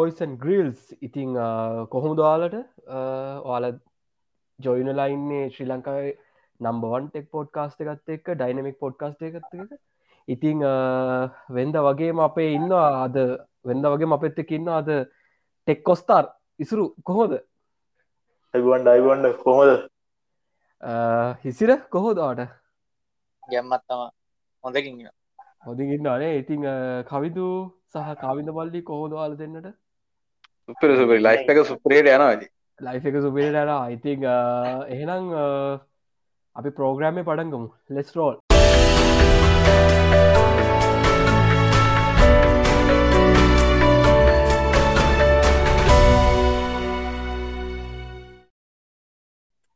බොයිසන් ග්‍රිල්ස් ඉතිං කොහොම දාලට ඔයාල ජොයිනලයින්නේ ශ්‍රී ලංකාවේ නම්බවන් ටෙක් පොඩ්කාස්ට එකත් එක් ඩයිනමික් පොඩ්කාස්ට එකත් එක ඉතිං වෙන්ද වගේ අපේ ඉන්න අද වෙන්ද වගේ අපත් එක් ඉන්න අද ටෙක් කොස්තාර් ඉසුරු. කොහොද ඇබුවන් ඩයිවන්ඩ කොහොද හිසිර කොහෝදාට ගැම්මත්තම හොඳකින්න හොඳගන්න අනේ ඉතිං කවිදු සහ කවිද පල්ලි කොහෝදවාල දෙන්නට සුපර සුපරි. ලයි් එක සුප්‍රේට යනවාද ලයි් එක සුපිරට යන ඉතිං එහෙනම් අපි පෝග්‍රෑමය පටන්ගමු. ලෙස් රෝල්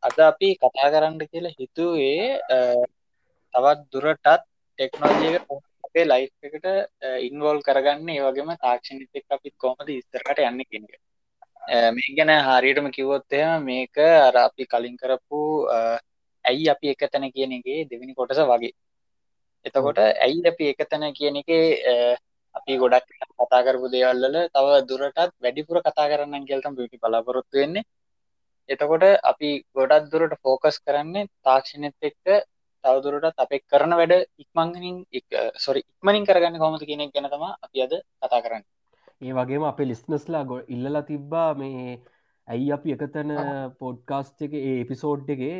අද අපි කතා කරන්න කියලා හිතුවේ තවත් දුරටත් ටෙක්නෝජික අපේ ලයි් එකට ඉන්වෝල් කරගන්න ඒවගේම තාක්ෂණිතෙක් අපිත් කොමද ඉස්තරකට යන්න කෙනෙක මේ ගැන හරියටම කිවොත්තය මේක අර අපි කලින් කරපු ඇයි අපි එක තැන කියන එකේ දෙවිනි කොටස වගේ. එතකොට ඇයි අපි එක තැන කියන එක අපි ගොඩක් කතා කරපු දේවල්ල තව දුරටත් වැඩිපුර කතා කරන්න කියල්තම් පිටි බලාපොරොත්තු වෙන්නේ. එතකොට අපි ගොඩක් දුරට ෆෝකස් කරන්නේ තාක්ෂණත් එක්ක තවදුරටත් අපේ කරන වැඩ ඉක්මංගනින් සොරි ඉක්මනින් කරගන්න කොමත කෙනෙක් ගැනතම අපි අද කතා කරන්න. ඒ වගේම අපේ ලිස්නස්ලා ගො ඉල්ලලා තිබ්බා මේ ඇයි අපි එකතැන පොඩ්කාස්ට් එක ඒ එපිසෝඩ්ඩගේ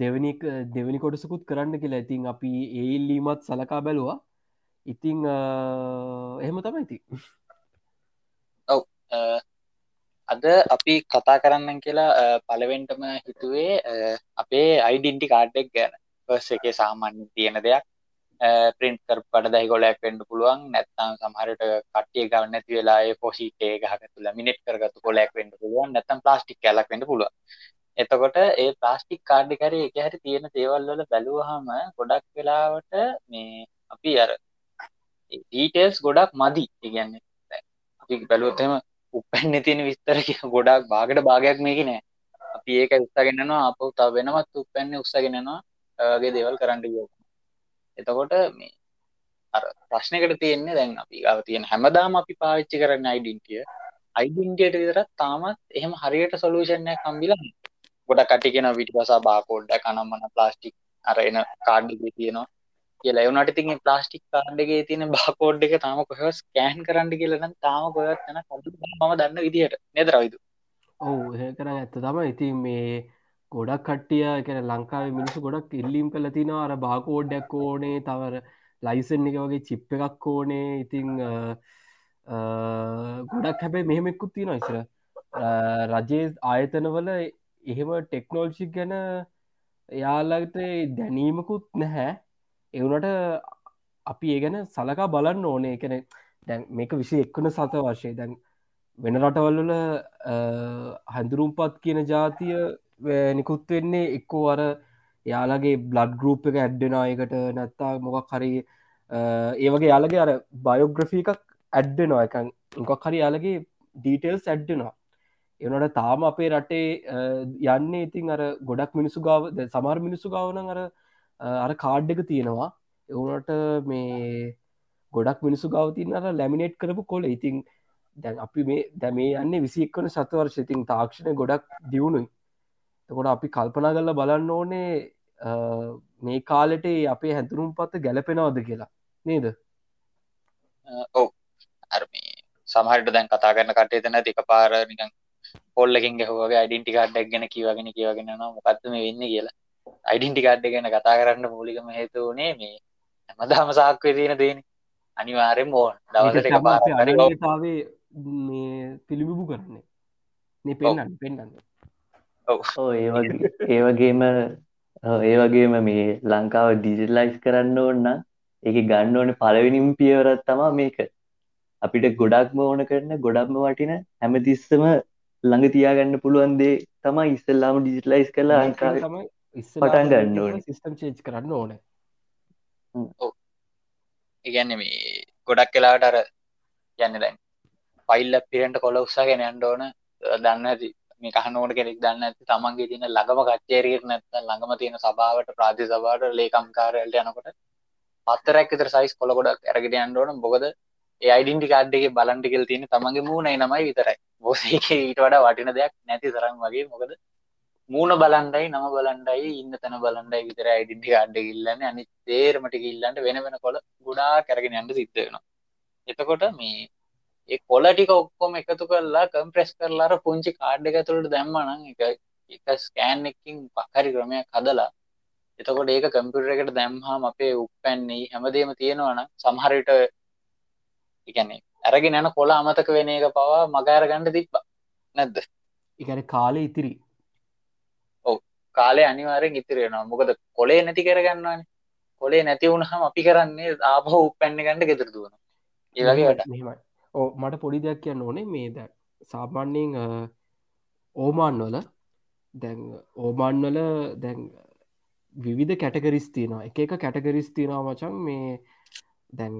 දෙවනි දෙවනි කොටසකුත් කරන්න කියලා. ඉතින් අපි ඒල්ලීමත් සලකා බැලවා. ඉතිං එහෙම තමයි ඉති ඔව් අද අපි කතා කරන්න කියලා පලවෙන්ටම හිතුවේ අපේ අයිඩින්ටි කාඩ්ඩෙක් ගැන. පස් එක සාමාන්‍ය තියෙන දෙයක්. ප්‍රින්ට් කරපට දහි ගොලයක් වෙන්ඩ පුළුවන්. නැත්තම් සමහරට කට්ටිය ගවන්න ඇති වෙලා පොසිටේ ගහක තුළ මිනිට් කරගතු කොලයක් වෙන්ඩ පුළුවන්. නැතම් ප්ලාස්ටික් කලක් වෙන්න පුළුව එතකොට ඒ ප්ලාස්ටික් කාඩ්ඩි කර එක හැරි තියෙන තේවල්වල බැලූහම ගොඩක් වෙලාවට මේ අපි අර ඩීටේල්ස් ගොඩක් මදි. ඉගන්නේ අපි බැලුවත්තම උපැන්න තියෙන විස්තර ගොඩක් බාගට භාගයක් මේක නෑ. අපි ඒක උත්සගෙනනවා අප තාව වෙනමත් උපැන්න උත්සගෙනනවා වගේ දේවල් කරන්න යෝ එතකොට මේ අර ප්‍රශ්නකට තියෙන්නේ දැන් අපි ගව තියෙන හැමදාම අපි පාවිච්චි කරන්න අයිඩින්ටිය අයිඩින්ටියට විතරත් තාමත් එහෙම හරියට සොලූෂණය කම්බිල ගොඩ කටිගෙන විටි පසා බාකෝඩ්ඩ කනම්මන ප්ලාස්ටික් අර එන කාඩ්ඩි තියෙනවා. කියලා. එවුනට තින් ප්ලාස්ටික් කාණ්ඩගේ තියෙන බාකෝඩ් එක තාම කොහ ස්කෑන් කරන්න කියලන තාම කොයත් යන මම දන්න විදිහට. නෙදරවිදු ඔවු ඒ කර ඇත්ත තම ඉතින් මේ ගොඩක් කට්ටිය එකන ලංකාව මිනිසු ගොඩක් ඉල්ලීම් කල තිනවා. අර බාකෝඩ්ඩක් ඕනේ තවර ලයිසන් එක වගේ චිප් එකක් ඕනේ. ඉතිං ගොඩක් හැබැයි මෙහෙමෙක්කුත් තියෙන ඉසර රජයේ ආයතනවල එහෙම ටෙක්නෝල්ෂික් ගැන එයාලට දැනීමකුත් නැහැ. එවුනට අපි ඒ ගැන සලකා බලන්න ඕනේ. එකන දැන් මේක විසි එක්වන සත වර්ශය දැන් වෙන රටවල්ල හැඳුරුම්පත් කියන ජාතිය නිකුත් වෙන්නේ එක්කෝ අර යාලගේ බ්ලඩ් ගරුප් එක ඇඩ්ඩෙනයකට නැත්තා මොකක් හරි ඒවගේ යාලගේ අර බයෝග්‍රෆී එකක් ඇඩ්ඩෙනවා එක මොකක් හරි යාලගේ ඩීටෙල්ස් ඇඩ්ඩෙනවා එවනට තාම අපේ රටේ යන්නේ ඉතින් අර ගොඩක් මිනිසු ගාව සමර් මිනිසු ගාවන අර අර කාඩ් එක තියෙනවා. එවුනට මේ ගොඩක් මිනිසු ගවතින් අර ලැමිනේට් කරපු කොල ඉතින් දැන් අපි මේ දැ මේ යන්නේ විසික්වන සතවර්ශ ඉතින් තාක්ෂණය ගොඩක් දියුණුයි. තකොට අපි කල්පනා කරල බලන්න ඕනේ මේ කාලෙට අපේ හැතුරුම් පත්ත ගැලපෙනවද කියලා. නේද? ඔව. අර්මී සමහට දැන් කතා කරන්න කටේ තැන දෙක පාර නිකන් පොල්ලකින් ගැහුවගේ අයිඩින්ටි කාඩ්ඩක් ගැන කියවගෙන කියවගෙන මොකත්ම වෙන්න කියලා. අයිඩින්ටි කාඩ්ඩ ගැන කතා කරන්න මූලිකම හේතු වනේ මේ හැමදාම සාක්වේ තියෙන දේන. අනිවාරෙන් ඕන්. දවසට එක පාතාවේ පිළිබිබු කරන්නේ. මේ පෙන්න්න පෙන්න්න ඒවගේම ඒ වගේම මේ ලංකාව ඩිජිටලයිස් කරන්න ඕන්න එක ගන්න ඕන පලවෙනිම් පියවරත් තමා මේක. අපිට ගොඩක්ම ඕන කරන ගොඩක්ම වටින හැමතිස්සම ළඟ තියාගන්න පුළුවන් දේ තමයි ඉස්සල්ලාම ඩිජිටලයිස් කලා අංකාව පටන් ගන්න ඕන. සිිස්ටම් චේච් කරන්න ඕන. ඉගැන්න මේ ගොඩක් කලාට අර යන්න දැන් පයිල්ල පිරෙන්ට කොල උත්සාගෙන යන්න ඕන. දන්න ඇති මේ කහනෝට කෙනෙක් දන්න ඇති තමන්ගේ තින ළඟම කච්චේරීර නැත්ත ළඟම තියෙන සභාවට ප්‍රාධි සභාට ලේකම්කාරයට යනකොට පත්තරැක් විතර සයිස් කොළ ගොඩක් ඇරගෙන යන්න ඕන. බොකද ඒ අයිඩෙන්ටි කාඩ් එකේ බලන්න කියලා තියෙන තමන්ගේ මූණයි නමයි විතරයි. බොස් එකේ ඊට වඩා වටින දෙයක් නැති තරම් වගේ. මොකද මූුණ බලන්ඩයි නම බලන්ඩයි ඉන්න තැන බලන්ඩයි විතර අයිඩෙන්ටි කාඩ් එක ඉල්ලන්නේ. අනිත් තේරමට ඉල්ලන්ට වෙන වෙන කොළ ගුඩා කැරගෙන යන්න සිද්ධ වෙනවා. එතකොට මේ ඒ කොලටික ඔක්කොම එකතු කරලා කම්ප්‍රෙස් කරලාර පුංචි කාඩ් එක තුළට දැම්මනං එක එක ස්කෑන් එකින් පහරි ක්‍රමයක් හදලා එතකොට ඒක කම්පියුටර් එකට දැම්හම අපේ උප්පැන්නේ හැමදේම තියෙනවන සමහරට එකන්නේ ඇරගෙන යන කොල අමතක වෙන එක පවා මගෑර ගණඩ තිබ්බ. නැද්ද? එකන කාලය ඉතිරි. කාලය අනිවාරෙන් ඉතිරෙනවා මොකද කොලේ නැති කරගන්නවානේ. කොලේ නැති වුණහම අපි කරන්නේ ආපහ උපැන්න ගණඩ ගෙතරදුවන ඒවගේ වට මෙහෙමයි ඕ මට පොඩි දෙයක් කියන්න ඕනේ. මේ ද සාමාන්‍යයෙන් ඕමාන් වල දැන් ඕමාන් වල දැන් විවිධ කැටගරිස් තියෙනවා. එක එක කැටගරිස් තියෙනවා මචන් මේ දැන්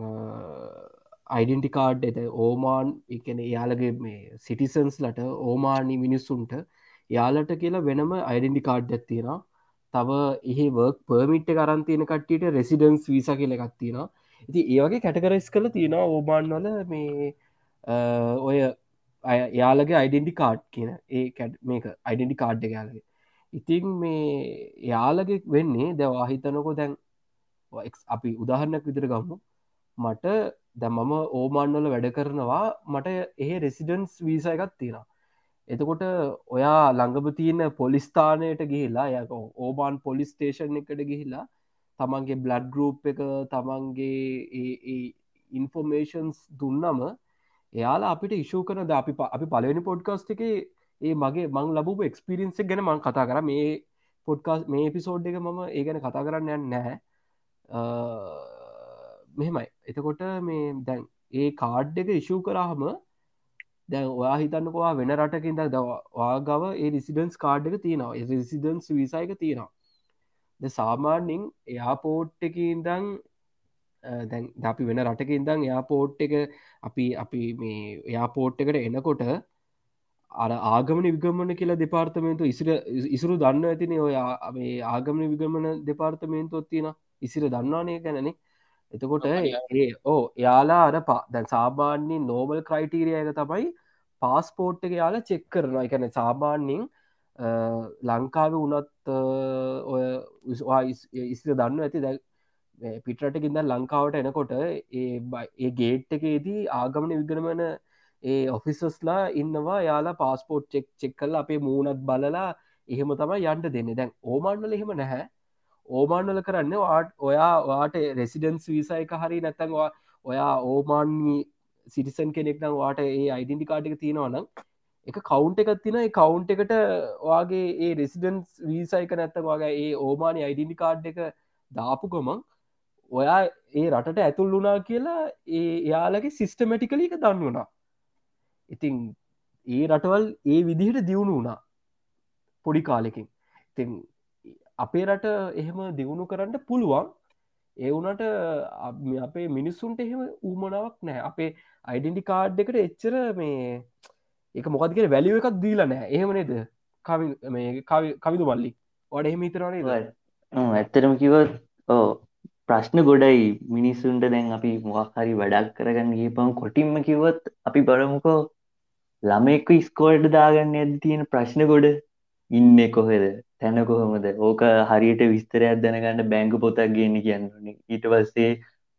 අයිඩෙන්ටි කාඩ් එද ඕමාන් එකන එයාලගේ මේ සිටිසන්ස් ලට ඕමානි මිනිස්සුන්ට යාලට කියලා වෙනම අයිඩෙන්ටි කාඩ් ඇත්තියෙන තව එහි වර්ක් පර්මිට් කරන්තියන කට්ටියට රෙසිඩන්ස් වීස කියල එකත්තියෙන ඉති ඒවගේ කැටකරස් කළ තියෙන ඕබාන් වල මේ ඔය යාලගේ අයිඩෙන්ටි කාඩ් කියන ඒ කැඩ් මේක අයිඩෙන්ටි කාඩ් යාලගේ. ඉතින් මේ යාලගෙ වෙන්නේ දැවා හිතනකො දැන් අපි උදාහරණයක් විදිර ගම්මු මට දැ මම ඕමාන්වල වැඩ කරනවා. මට ඒ රෙසිඩන්ස් වීස එකත් තියෙන එතකොට ඔයා ළඟම තියන්න පොලිස්ථානයට ගිහිලා යක ඕබාන් පොලිස් ස්ටේෂන් එකට ගිහිලා තමන්ගේ බ්ලඩ් ගරුප් එක තමන්ගේ ඉන්ෆෝමේෂන්ස් දුන්නම එයාලා අපිට ඉශූ කරන ද අපි අපි පලවෙනි පොඩ්කස්ට එක ඒ මගේ මං ලබපු එක්ස්පිරින්සක් ගැන මං කතා කර. මේ පොඩ්කාස් මේ පිසෝඩ් එක මම ඒ ගැන කතා කරන්න යන්න නැහැ. මෙහෙමයි. එතකොට මේ දැන් ඒ කාඩ් එක ඉශූ කරාහම දැන් ඔයා හිතන්නකවා වෙන රටකින් ද දවා ගව ඒ රිසිඩන්ස් කාඩ් එක තියෙනවා. රෙසිඩන්ස් විසායක තියෙනවා. ද සාමාන්‍යින් එයා පෝට් එක ඉදං දැන් අපි වෙන රටක ඉදං එයා පෝට් එක අපි අපි මේ එයා පෝට් එකට එනකොට අර ආගමන විගමන කියලා දෙපාර්තමේන්තු ඉසිර ඉසුරු දන්න ඇතින ඔය. මේ ආගමන විගමන දෙපාර්තමේන්තුවත් තියෙන ඉසිර දන්නවානය ගැනනේ. එතකොට ඒ ඕ යාලා අර පා දැන් සාමාන්‍යෙන් නෝමල් ක්‍රයිටීරිය එක තමයි පාස්පෝට් එක යාලා චෙක් කරනවා. එකැන සාමාන්‍යින් ලංකාව වනත් ඔය ඉස්ර දන්න ඇති. දැ පිටරටකින්ද ලංකාවට එනකොට ඒ ගේට් එකේදී ආගමන විගනමන ඒ ඔෆිසස්ලා ඉන්නවා. යාලා පාස්පෝට් චෙක් චෙක් කල් අපේ මූුණත් බලලා එහෙම තම යන්ට දෙන්න. දැන් ඕමන්වල එහෙම නැහැ ඕමාන්වල කරන්න වාට ඔයා වාට රෙසිඩන්ස් වීසා එක හරි නැත්තන්වා ඔයා ඕමාන්ී සිටිසන් කෙනෙක් නම් වාට ඒ අයිඩෙන්ටි කාටික තියෙනවනම් එක කවුන්් එකක් තින කවුන්් එකට වගේ ඒ රෙසිඩන්ස් වීසා එක නැත්ත වගේ ඒ ඕමානි අයිඩෙන්ටි කාඩ් එක දාපු ගමන් ඔයා ඒ රටට ඇතුල් වුනා කියලා ඒ යාලගේ සිිස්ටමටිකලි එක දන්න වුණා ඉතිං ඒ රටවල් ඒ විදිහට දියුණු වුණා. පොඩි කාලෙකින්. ඉතින් අපේ රට එහෙම දියුණු කරන්න පුළුවන්. ඒවනට අපේ මිනිස්සුන්ට එහෙම ඌමනාවක් නෑ අපේ අයිඩෙන්ටි කාඩ් එකට එච්චර මේ එක මොකදකෙන වැලිුව එකක් දීලා නෑ එහෙම නේද? කවිදු මල්ලි. වඩ එහෙම හිතරනේ ඇත්තරම කිවත් ඕ ප්‍රශ්න ගොඩයි. මිනිස්සුන්ට දැන් අපි මොක් හරි වැඩක් කරගන්න ගේපම් කොටින්ම කිවත් අපි බලමුකෝ ළමෙක්ක ස්කෝල්ඩ දාගන්න ඇද තියෙන ප්‍රශ්න ගොඩ ඉන්න කොහෙද? තැන කොහොමද ඕක හරියට විස්තරයක් දැනගන්න බැංගු පොතක් ගන්න කියන්නන ඊට පස්සේ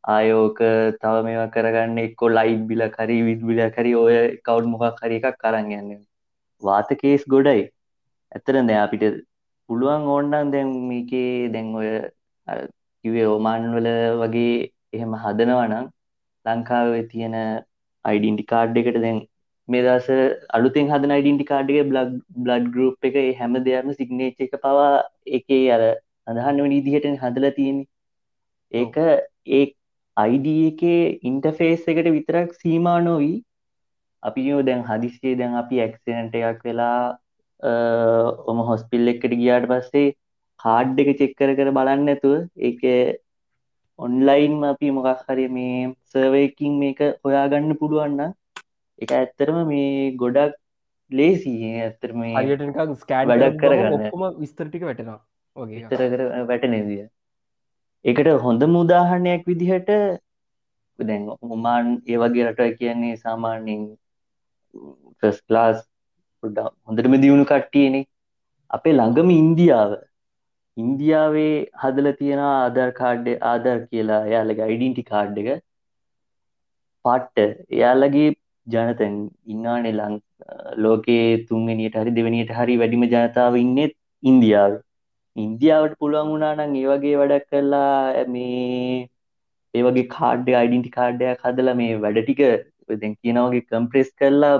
ආයෝක තව මේවා කරගන්න එක්කො ලයිට් බිල කරි විද්බිල කරි ඔය කවු් මොකක් හරි එකක් කරන්න යන්න. වාත කේස් ගොඩයි. ඇතර දැ අපිට පුළුවන් ඕන්නන් දැන් මේකේ දැන් ඔය කිවේ ඕමාන්වල වගේ එහෙම හදනවනම් ලංකාව තියෙන අයිඩින්ටි කාඩ් එකට දැන් මේ දස අලුතෙන් හදන යිඩන්ටි කාඩ්ගේ බ්ලග් බ්ලඩ් ගරුප් එක හැම දෙයක්ම සිගනේච් එක පවා එකේ අර අදහන්න වනි දිහට හදල තියෙන ඒක ඒ අයිඩ එකේ ඉන්ටෆේස් එකට විතරක් සීමා නොවී අපි යෝ දැන් හදිස්සේ දැන් අපි ඇක්සිනට එකක් වෙලා ඔම හොස්පිල් එකට ගියාට පස්සේ කාඩ් එක චෙක්කර කර බලන්න ඇතුව ඒක ඔන්ලයින් අපි මොකක් හරි මේ සර්වයකින් මේක හොයාගන්න පුළුවන්න එක ඇත්තරම මේ ගොඩක් ලේසි. ඇත්තරම වැඩක් කරගන්න. විස්තරටික වැටෙනවා විතර කර වැටනදිය එකට හොඳ මුදාහරණයක් විදිහට දැන් ඔමාන් ඒ වගේ රට කියන්නේ සාමාන්‍යයෙන් ෆස් පොඩ්ඩක් හොඳටම දියුණු කට්ටියනේ. අපේ ළඟම ඉන්දියාව. ඉන්දියාවේ හදලා තියෙන ආධාර් කාඩ් ආධාර් කියලා එයාලගේ ඩෙන්ටි කාඩ් එක පට්ට. එයාලගේ ජනතැන් ඉන්නානේ ලං ලෝකයේ තුන්වෙනියට හරි දෙවනියට හරි වැඩිම ජනතාව ඉන්නෙත් ඉන්දියාව. ඉන්දියාවට පුළුවන් වුණා නම් ඒ වගේ වැඩක් කරලා මේ ඒ වගේ කාඩ් අයිඩෙන්ටි කාඩ්ඩයක් හදලා මේ වැඩ ටික දැන් කියනවගේ කම්ප්‍රෙස් කරලා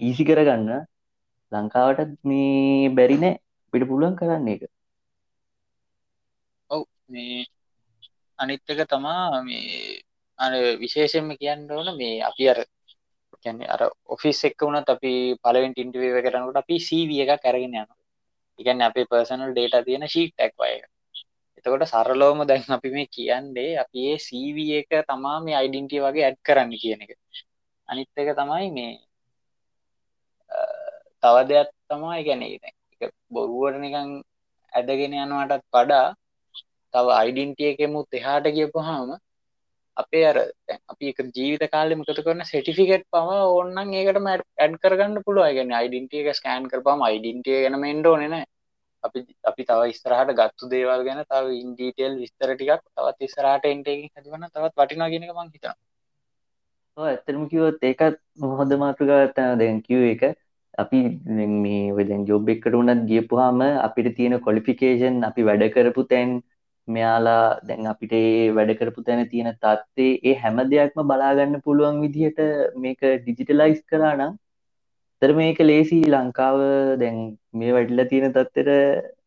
ඊසි කරගන්න. ලංකාවට මේ බැරි නෑ. පිට පුළුවන් කරන්න එක ඔව් මේ අනිත් එක තමා මේ අර විශේෂයෙන්ම කියන්න ඕන මේ අපි අර කියන්නේ අර ඔෆිස් එක්ක වුණත් අපි පළවෙනි ඉන්ටර්විව් එක කරනකොට අපි CV එකක් අරගෙන යනවා. ඒ කියන්නේ අපේ පර්සනල් data තියෙන sheet එකක් වගේ. එතකොට සරලවම දැන් අපි මේ කියන්නේ අපි ඒ CV එක තමා මේ identity වගේ add කරන්න කියන එක. අනිත් එක තමයි මේ තව දෙයක් තමයි කියන්නේ ඒක බොරුවට නිකන් ඇදගෙන යනවටත් වඩා තව අයිඩෙන්ටිය එකමුත් එහාට ගියපුහාම අපේ අර අපි එක ජීවිත කාලෙ මකත කරන සෙටිෆිකට් පවා ඕන්නන් ඒකටම ඇඩ් කරගන්න පුළුව ගෙන අයිඩෙන්ටිය එක ස්කෑන් කරපාම අයිඩෙන්ටිය ගැන මෙන්ඩෝ නෙන අපි අපි තව ඉස්තරහට ගත්තු දේවල් ගැන තව ඉන්ඩීටෙල් විස්තර ටිකක් තවත් ඉස්රහට එන්ටේකින් හැදවන්න තවත් වටිනා ගෙනක මං හිතන ඇත්තරම කිවොත් ඒකත් හොඳ මාතෘකාවත්තන දැන් කිව් එක අපි මේ වෙදැන් ජොබ් එක්කට උනත් ගියපුහාම අපිට තියෙන කොලිෆිකේෂන් අපි වැඩ කරපු තැන් මෙයාලා දැන් අපිට වැඩ කරපු තැන තියෙන තත්ත්ේ ඒ හැම දෙයක්ම බලාගන්න පුළුවන් විදිහට මේක ඩිජිටලයිස් කරා නම් තර මේක ලේසි. ලංකාව දැන් මේ වැඩිල තියෙන තත්තර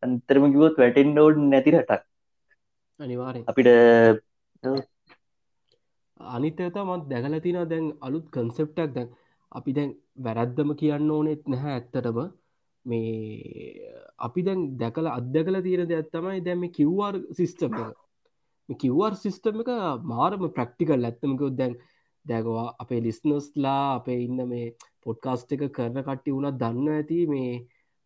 අන්තරම කිවොත් වැටෙන් ෝඩ් නැති රටක්. අනිවාරෙන් අපිට අනිතත මත් දැකල තින දැන් අලුත් කන්සෙප්ටක් දැන් අපි දැන් වැරද්දම කියන්න ඕනෙත් නැහැ ඇත්තටම මේ අපි දැන් දැකල අදකල තියෙන දෙයක් තමයි දැම කිව්වාර් සිිස්ටම් කිව්වාර් සිිස්ටම් එක. මාරම ප්‍රක්ටිකල් ඇත්තමකෝ දැන් දැගවා අපේ ලිස්නස්ලා අපේ ඉන්න මේ පොඩ්කාස්ට් එක කරන කට්ටි වුණත් දන්න ඇති මේ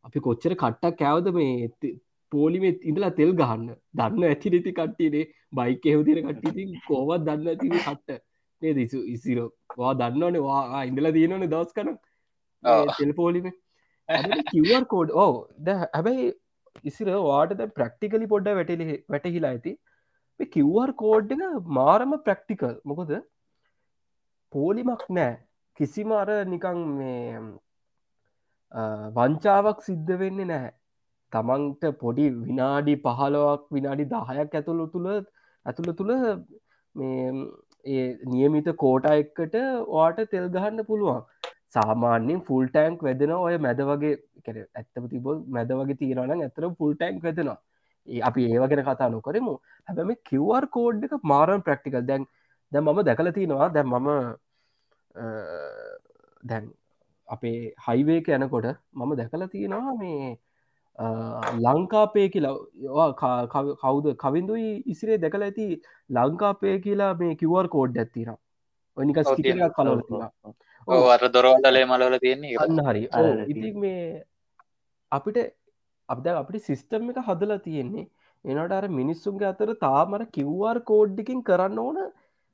අපි කොච්චර කට්ටක් කෑවද මේ පෝලිමෙත් ඉඳලා තෙල් ගහන්න. දන්න ඇති නෙති කට්ටිනේ බයික හෙවදින කට්ටිති කෝවත් දන්න ඇතිව කට්ට? මේ දිසු ඉසිරෝ. වා දන්නවනේ වා ඉඳලා තියෙනවනේ දවස් කන තෙල් පෝලිමේ කිවර් කෝඩ් ඕ ද හැබැයි ඉසිර වාට ප්‍රක්ටිකලි පොඩ්ඩ වැටලි වැටහිලා ඇති කිවර් කෝඩ් එක මාරම ප්‍රක්ටිකල් මොකොද පෝලිමක් නෑ. කිසිම අර නිකං මේ වංචාවක් සිද්ධ වෙන්නේ නැහැ තමන්ට පොඩි විනාඩි පහලොවක් විනාඩි දහයක් ඇතුළු තුළ ඇතුළ තුළ මේ ඒ නියමිත කෝටා එක්කට වාට තෙල් ගහන්න පුළුවන්. සාමාන්‍යෙන් ෆුල් ටෑන්ක් වෙදෙන ඔය මැද වගේ කර ඇත්තම තිබොල් මැද වගේ තියෙනවන ඇතර ෆුල් ටෑන්ක් වෙදෙනවා. අපි ඒවගෙන කතා නොකරමු. හැබැම කිවර් කෝඩ් එක මාරන් ප්‍රක්ටිකල් දැන් දැ මම දැකල තියෙනවා. දැන් මම දැන් අපේ හයිවේක යනකොට මම දැකල තියෙනවා මේ ලංකාපය කියලා. කවුද? කවින්දුයි ඉසිරේ දැකල ඇති ලංකාපය කියලා මේ කිවර් කෝඩ් ඇත්තින ඔනික ස්ටිකක් කලවල අර දොරවල්ලේ මලවල තියෙන්නේ අන්න හරි. ඉති මේ අපිට අපද අපිට සිිස්ටම් එක හදලා තියෙන්නේ. එනට අර මිනිස්සුන්ගේ අතර තාමර කිව්වාර් කෝඩ්ඩිකින් කරන්න ඕන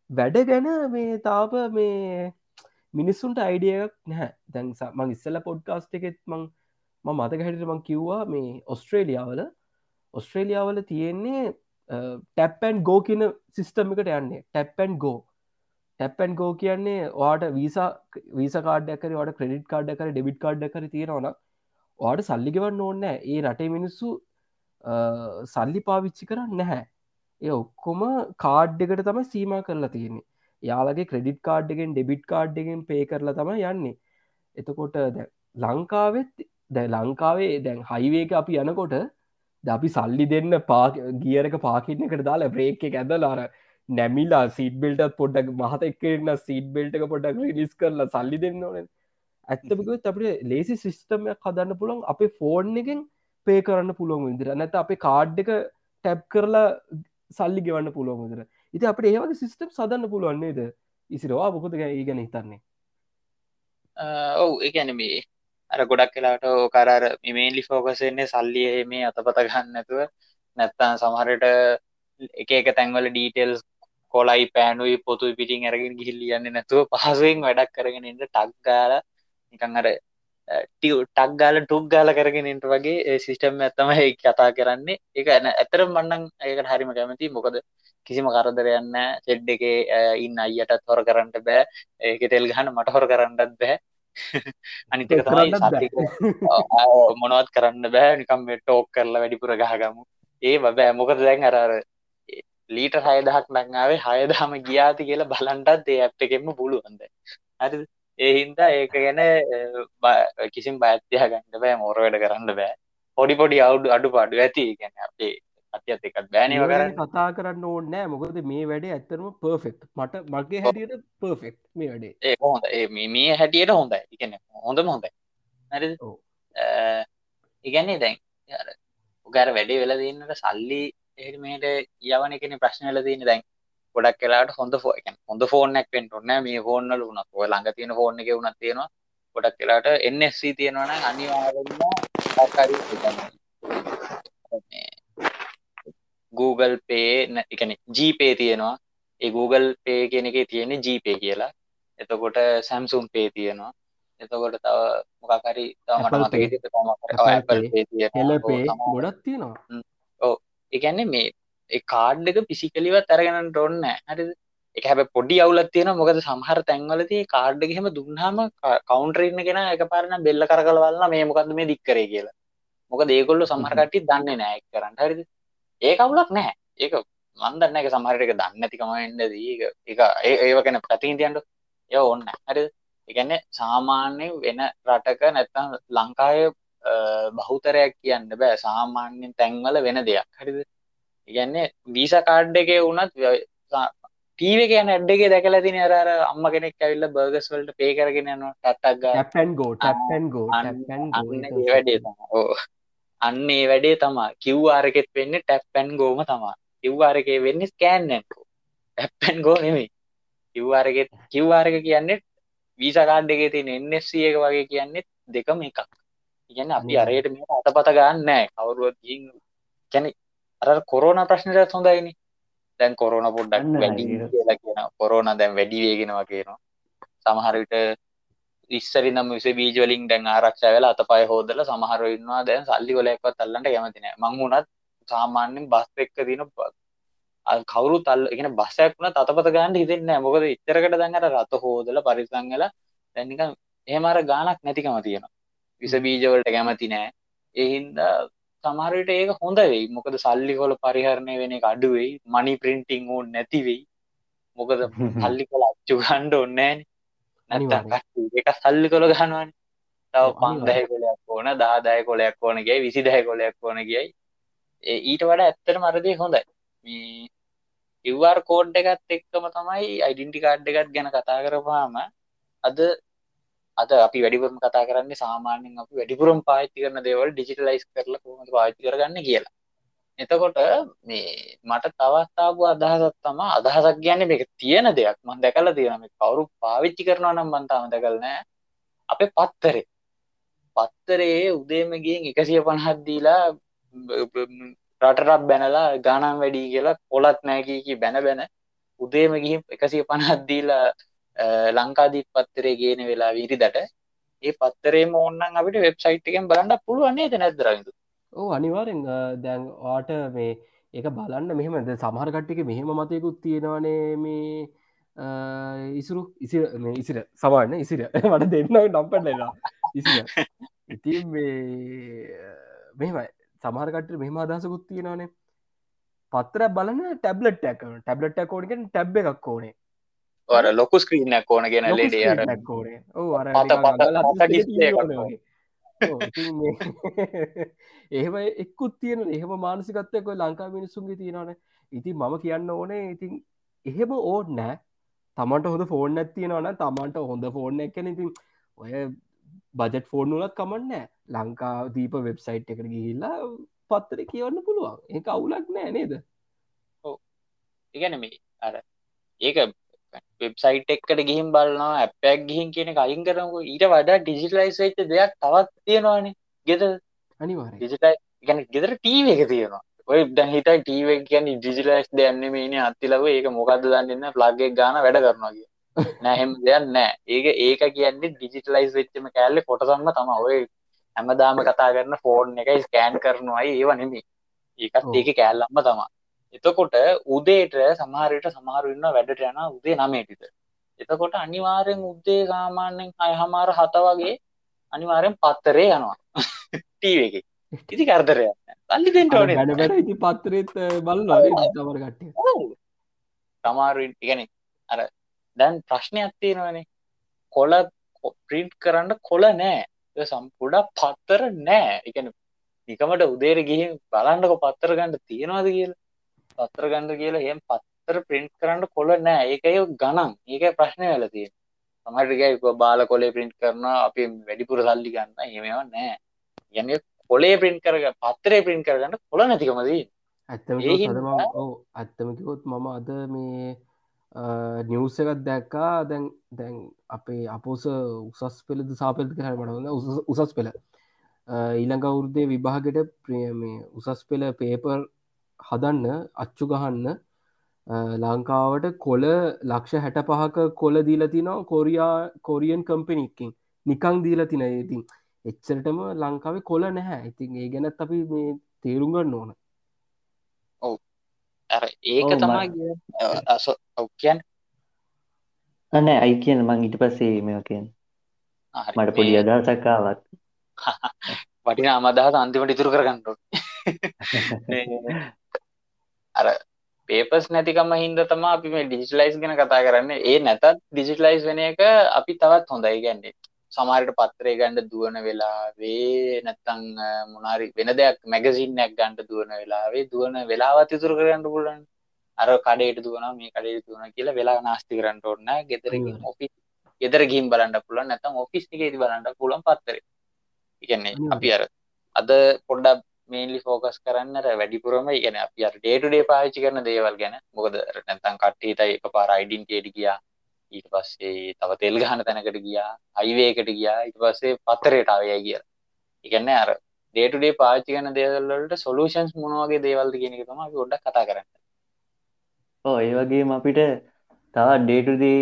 වැඩ ගැන මේ තාප මේ මිනිස්සුන්ට අයිඩියක් නැහැ. දැන්සා මං ඉස්සල පොඩ්කාස්ට එකෙත් මං මතක හැට මං කිව්වා මේ ඔස්ට්‍රේලියාවල ඔස්ට්‍රේලියාවල තියෙන්නේ ටැප්පැන් ගෝ කියන සිිස්ටම් එකට යන්නේ. ටැප්පැන් ගෝ ටැප්පැන් ගෝ කියන්නේ වාට වීසා වීස කාඩ්ඩකර වට ක්‍රඩිට් කාඩ් කර ඩෙබිට් කාඩ් කර තියෙනවන වාට සල්ලිගවන්න ඕන්න ඒ රටේ මිනිස්සු සල්ලි පාවිච්චි කරන්න නැහැ. ඒ ඔක්කොම කාඩ් එකට තම සීම කරලා තියෙන්නේ. යාලගේ ක්‍රඩිට් කාඩ්ගෙන් ඩෙබිට් කාඩ්ගෙන් පේ කරලා තම යන්නේ. එතකොට දැ ලංකාවෙත් දැ ලංකාවේ දැන් හයිවේක අපි යනකොට ද අපි සල්ලි දෙන්න පා ගියරක පාකින්න එකට දාලා බ්‍රේක් එක ඇදලාර නැමිලා සීට බෙල්ටත් පොඩ්ඩක් මහත එක්කරන්න සීට බෙල්ට එක පොඩක් ලිස් කරලා සල්ලි දෙන්න ඕන. ඇත්තපිකත් අපට ලේසි සිිස්ටමයක් හදන්න පුළන් අපේ ෆෝන් එකෙන් පේ කරන්න පුළුවන් විදිර නැත අපේ කාඩ් එක ටැප් කරලා සල්ලි ගෙවන්න පුළුවන් විදිර ඉති අපට ඒවගේ සිිස්ටම් සදන්න පුළුවන්න්නේද ඉසිරවා බොකොද ගැ ගැන හිතන්නේ? ඔවු එකැන මේ අර ගොඩක් කලාට ඕකරර මේන්ලි ෆෝකසෙන්නේ සල්ලිය මේ අතපත ගන්නතුව නැත්තන් සමහරට එක එක තැන්වල ඩීටෙල්ස් කොලයි පෑනුයි පොතු පිටින් අරගෙන ගිහිල්ලියන්නේ නැතුව පහසුවෙන් වැඩක් කරගෙන ඉන්න ටක්ගාල නිකං අර ටක් ගාල ටුක් ගාල කරගෙනට වගේ සිිස්ටම් ඇත්තම ඒ කතා කරන්නේ. ඇන ඇතර මන්නන් ඒකට හරිම කැමති මොකද කිසිම කරදරයන්න සෙඩ් එක ඉන්න අයියටත් හොර කරන්නට බෑ. ඒක තෙල් ගහන මට හොර කරන්නත් බෑ. අනිතක තමයි මොනවත් කරන්න බෑ. නිකම් ටෝක් කරලා වැඩිපුර ගහගමු. ඒ බෑ. මොකද දැන් අරර ලීට හයදහක් නංාවේ හයදහම ගියාති කියලා බලන්ටත් ඒ ඇප් එකෙන්ම පුළුවන්ද හරි ඒහින්දා ඒක ගැන කිසිම් බඇත්තිය ගන්න බෑ මෝර වැඩ කරන්න බෑ. පොඩි පොඩි අවුඩු අඩු පාඩු ඇති ගැන අපේ අතිත් එකත් බෑනව කරන්න කතා කරන්න ඕන්නෑ මොකද මේ වැඩේ ඇත්තරම පර්ෆෙක්් මට මගේ හැටියට පර්ෆෙක්් මේ වැඩේ. ඒ හොඳ මේ හැටියට හොඳයි. ඉගන හොඳම හොඳයි. නැරි ඉගැන්නේ දැන් උගර වැඩේ වෙල දන්නට සල්ලි එහමට යවන එකන ප්‍රශ්න වෙල දන්න දැන්. ගොඩක් කලාට හොඳ ෆෝ එක හොඳ ෆෝර්නක් පෙන්ට ඔන්න මේ ෆෝන්නල වුණත් ඔය ළඟ තියෙන ෆෝර්න එක වුණත් තියෙනවා. ගොඩක් කලාට එන්SC තියෙනවන අනිවාරන්න Google පේ එකන ජීපේ තියෙනවා. ඒ Google පේ කියන එක තියෙන ජීපේ කියලා. එතකොට සැම්සුම් පේ තියෙනවා. එතකොට තව මොකකරි මට මතක ගොඩක් තියෙනවා එකන්නේ මේ කාඩ්ඩක පිසිකලිවත් අරගෙනට ඔන්න හරි එක හැබ පොඩි අවුලත් තියෙන මොකද සමහර තැන්වලති කාඩ්ඩගෙම දුන්නාම කවුන්ටරන්න කෙන එක පාරන බෙල්ල කරකලවල්න්න මේ මොකද මේ දික්කරේ කියලා. මොක දේකොල්ල සමහරකටි දන්නේ නෑක් කරන්න. හරිද? ඒ අවුලක් නෑ. ඒක මන්දන්න එක සමහරට එක දන්න ඇතිකමෙන්ට දී එක ඒව කෙන ප්‍රතිීතියන්ට ඒ ඔන්න හරි එකන්න සාමාන්‍ය වෙන රටක නැත්තම් ලංකාය බහුතරයක් කියන්න බෑ. සාමාන්‍යෙන් තැන්වල වෙන දෙයක්. හරිද? ඉගන්නේ වීස කාඩ් එක වුණත් ටීව කියන ඇඩ්ඩගේ දැකල තින අර අම්ම කෙනෙක් ඇවිල්ල බර්ගස් වලට පේ කරගෙන යන ටක් ටැපන් ගෝ ටැපන් ගෝ වැඩේ ඕ අන්න ඒ වැඩේ තමා කිව්වාරකෙත් වෙන්න ටැප්පැන් ගෝම තමා කිව්වාරකේ වෙන්න ස්කෑන්නකෝ ටැප්පැන් ගෝ නෙමේ කිව්වාරගෙත් කිව්වාරක කියන්නේ වීසකාඩ් එක තින එන්නස්ස එක වගේ කියන්නේ දෙකම එකක් ඉගන්න අපි අරයට මේ අතපත ගන්නෑ කවරුවත් කැනෙ අර කොරෝන ප්‍රශ්නයට හොඳයිනි. දැන් කොරෝන පොඩ්ඩක් වැඩි කියලා කියන කොරෝන දැන් වැඩි වේගෙනවා කියනවා. සමහරවිට ඉස්සරි නම් විස බීජවලින් දැන් ආරක්ෂ වෙලා අත පය හෝදල සමහර ඉන්නවා දැන් සල්ලි කොලයක්වත් අල්ලන්නට කැමති නෑ. මං වුණත් සාමාන්‍යයෙන් බස් එක්ක දින කවුරු තල් එකන බස්සයක් වුණ තතපත ගන්න හිතෙන්න මොකද ඉතරකට දැන්ට රත හෝදල පරිසංගල දැන්නික එහෙමර ගානක් නැතිකම තියෙනවා විස බීජවලට කැමති නෑ. එහින්දා සමහරට ඒක හොඳ වෙයි. මොකද සල්ලි කොල පරිහරණය වෙන එක අඩුවෙයි මනි පින්ටිං ඕන් නැතිවෙයි මොකද සල්ලි කොල අච්චු ගණ්ඩ ඔන්නෑන නැතන් එක සල්ලි කොළ ගන්නවාන. තව පන්දහ කොලයක් ඕන දාදාය කොලයක් ඕනගේ විසි දහ කොලයක් ඕන ගියයි ඊට වඩා ඇත්තට මරදය හොඳයි. මේ ඉවර් කෝඩ් එකත් එක්කම තමයි අයිඩෙන්ටි කාඩ් එකත් ගැන කතා කරපාම අද අද අපි වැඩිපුරම කතා කරන්න සාමාන්‍යෙන් අපි වැඩිපුරම් පාච්චි කරන දේවල් ඩිජිටලයිස් කරලා කොහොමද පාච්චි කරගන්න කියලා. එතකොට මේ මට තවස්ථාපු අදහසත් තම අදහසක් කියන්නේ මේක තියෙන දෙයක්. මන් දැකලා තියෙන මේ කවුරු පාවිච්චි කරනවා නම් මන් තාම දැකලා නැහැ. අපේ පත්තරේ. පත්තරේ උදේම ගියෙන් 150ක් දීලා රටරක් බැනලා ගානම් වැඩි කියලා පොලත් නෑ කී කී බැන බැන උදේම ගිහින් 150ක් දීලා ලංකාදීප පත්තරේ ගේන වෙලා විරිදට ඒ පත්තරේම ඕන්නන් අපිට වෙබ්සයිට් එකෙන් බලන්න පුළුවන්නේ ද නැදරවිදු ඕ අනිවාරෙන් දැන් ආට මේ ඒක බලන්න මෙහෙමද සමහරකට්ටික මෙහෙම මතයකුත් තියෙනවනේ මේ ඉසුරු ඉසි ඉසිර සමාන්න ඉසිර. මට දෙන්නව නම්පටලා ඉසි ඉති මෙහෙමයි. සමහරකට මෙහම අදසකුත් තියෙනවානේ. පත්තර බලන්න ටැබ්ලට් ඇක ටැබ්ලට් කෝඩිගෙන් ටැබ් එකක් ඕනේ. අර ලොකු ස්ක්‍රීනක් ඕන ගෙන ලෙඩ අර. එහෙම එක්කුත් තියෙන එහෙම මානසිකත්තයකො ලංකා මිනිස්සුන්ගේ තියෙනවන. ඉතින් මම කියන්න ඕනේ ඉතින් එහෙම ඕඩ නෑ තමන්ට හොඳ ෆෝර්න් ඇත්තියෙනවන තමන්ට හොඳ ෆෝර්න් එකන ඉතින් ඔය බජට ෆෝර්න් වලත් කමන්න ලංකා දීප වෙබ්සයිට් එකට ගිහිල්ලා පත්තර කියවන්න පුළුවන්. ඒ අවුලක් නෑ නේද? ඉගැන මේ අර ඒක වෙබ්සයිට් එක්කට ගිහිම් බලනවා ඇපයක් ගිහින් කියන අයින් කරනකු ඊට වඩා ඩිජිටලයිස් වෙච්ච දෙයක් තවත් තියෙනවානේ ගෙද අනිවාර ඩිජිටයි ගැන ගෙදර ටීව එක තියෙනවා. ඔය දැන් හිතයි ටීව කියන්න ඩිජිලයිස් දෙයන්න මේන අත්තිලව. ඒක මොකක්ද දන්නන්න ප්ලග්ගෙක් ගාන වැඩ කරනවා කිය. නැහෙම දෙයක් නෑ. ඒක ඒක කියන්නේ ඩිජිටලයිස් වෙච්චම කෑල්ල කොටසන්න තම ඔය හැමදාම කතා කරන්න ෆෝන් එකයි ස්කෑන් කරනවායි ඒව නෙමේ ඒකත්. ඒක කෑල්ලම්ම තමා එතකොට උදේට සමහරයට සමහරුන්න වැඩට යන උදේ නමේටිත එතකොට අනිවාරයෙන් සාමාන්‍යෙන් අය හමාර හත වගේ අනිවාරයෙන් පත්තරේ යනවා. ටීව එක. ඉති කරදරය අල්ලි දෙෙන්ට ඕන. වැඩ වැඩ ඉති පත්තරෙත් බල තමර කට්ටිය. තමාරුවෙන් ඉගැන අර දැන් ප්‍රශ්නයක් තියෙනවනේ. කොල ප්‍රීට් කරන්න කොල නෑ. ඒ සම්පුඩක් පත්තර නෑ. එකන නිකමට උදේර ගිහින් බලන්නක පත්තර ගණඩ තියෙනවාද කියලා පත්තර ගණඩ කියලා එහෙම පත්තර ප්‍රින්ට් කරන්න කොල නෑ ඒකය ගණන්. ඒක ප්‍රශ්නය වෙල තියෙන සමටික බාල කොලේ ප්‍රින්ට් කරන අපි වැඩිපුර සල්ලි ගන්න. එහෙමවා නෑ යන කොලේ ප්‍රින්ට් කරග පත්තරේ ප්‍රින්ට් කරගන්න කොල නැතිකමදී ඇත්තම ඒ හින්දා- ඕ ඇත්තමකිවොත් මම අද මේ නිවස එකත් දැක්කා. දැන් දැන් අපේ අපෝස උසස් පෙළද සාපෙල්ති කරමට උසස් පෙළ. ඊළඟ අවුරුද්දේ විභාගට ප්‍රියමේ උසස් පෙළ පේපර් හදන්න අච්චු ගහන්න. ලංකාවට කොල ලක්ෂ හැට පහක කොල දීලතිනවා කොරයා කොරියන් කම්පනික්කින් නිකං දීලතින ඉතින්. එච්චරටම ලංකාවේ කොල නැහැ. ඉතින් ඒ ගැනත් අපි මේ තේරුම්ගන්න ඕන. අර ඒක ඔව්, තමා ඔක්කයන් අන්න අයි කියන මං ඉට පස්සේ මෙ කියෙන් මට පොඩි අදහසක්කාවත් වටින අමදහත අන්තිමට ඉතුරු කරගන්නඩ අර පේපස් නැතිකම හින්ද තම අපි මේ ඩිජිටලයිස් ගෙන කතා කරන්න. ඒ නැතත් ඩිජිටලයිස් වෙන එක අපි තවත් හොඳයි ගැන්නේ සමාරයට පත්‍රය ගණ්ඩ දුවන වෙලා වේ නැත්තං මොනාරි වෙන දෙයක් මැගසින්නක් ගණ්ඩ දුවන වෙලාවේ දුවන වෙලාවත් ඉතුර කරන්න පුලන් අර කඩේට දුවන මේ කඩේ දුවන කියලා වෙලා නාස්ති කරන්න ඕන්න ගෙදරකින් හ්ම්. ඔෆිස් ගෙදර ගින් බලන්න පුලන් නැතම් ඔෆිස් එක ති බලන්න පුලන් පත්තර ඉගන්නේ. අපි අර අද පොඩ්ඩක් මේන්ලි ෆෝකස් කරන්න වැඩිපුරම ඉගෙන අපි අර ඩේටුඩේ පාච්චි කරන දේවල් ගැන. මොකද නැතන් කට්ටේතයි එක පාර අයිඩන්ටේට ගියා. ඊට පස්සේ තව තෙල් ගහන තැනකට ගියා. අයිවේකට ගියා. ඊට පස්සේ පත්තරයටාවය කිය ඉගන්න අර ඩේටුඩේ පාච්චි කන දේවල්ලට සොලූෂන්ස් මොනවගේ දේවල්ද කියෙනෙ තම අපි ොඩක් කතා කරන්න. ඕ ඒ වගේම අපිට තවත් ඩේටුදේ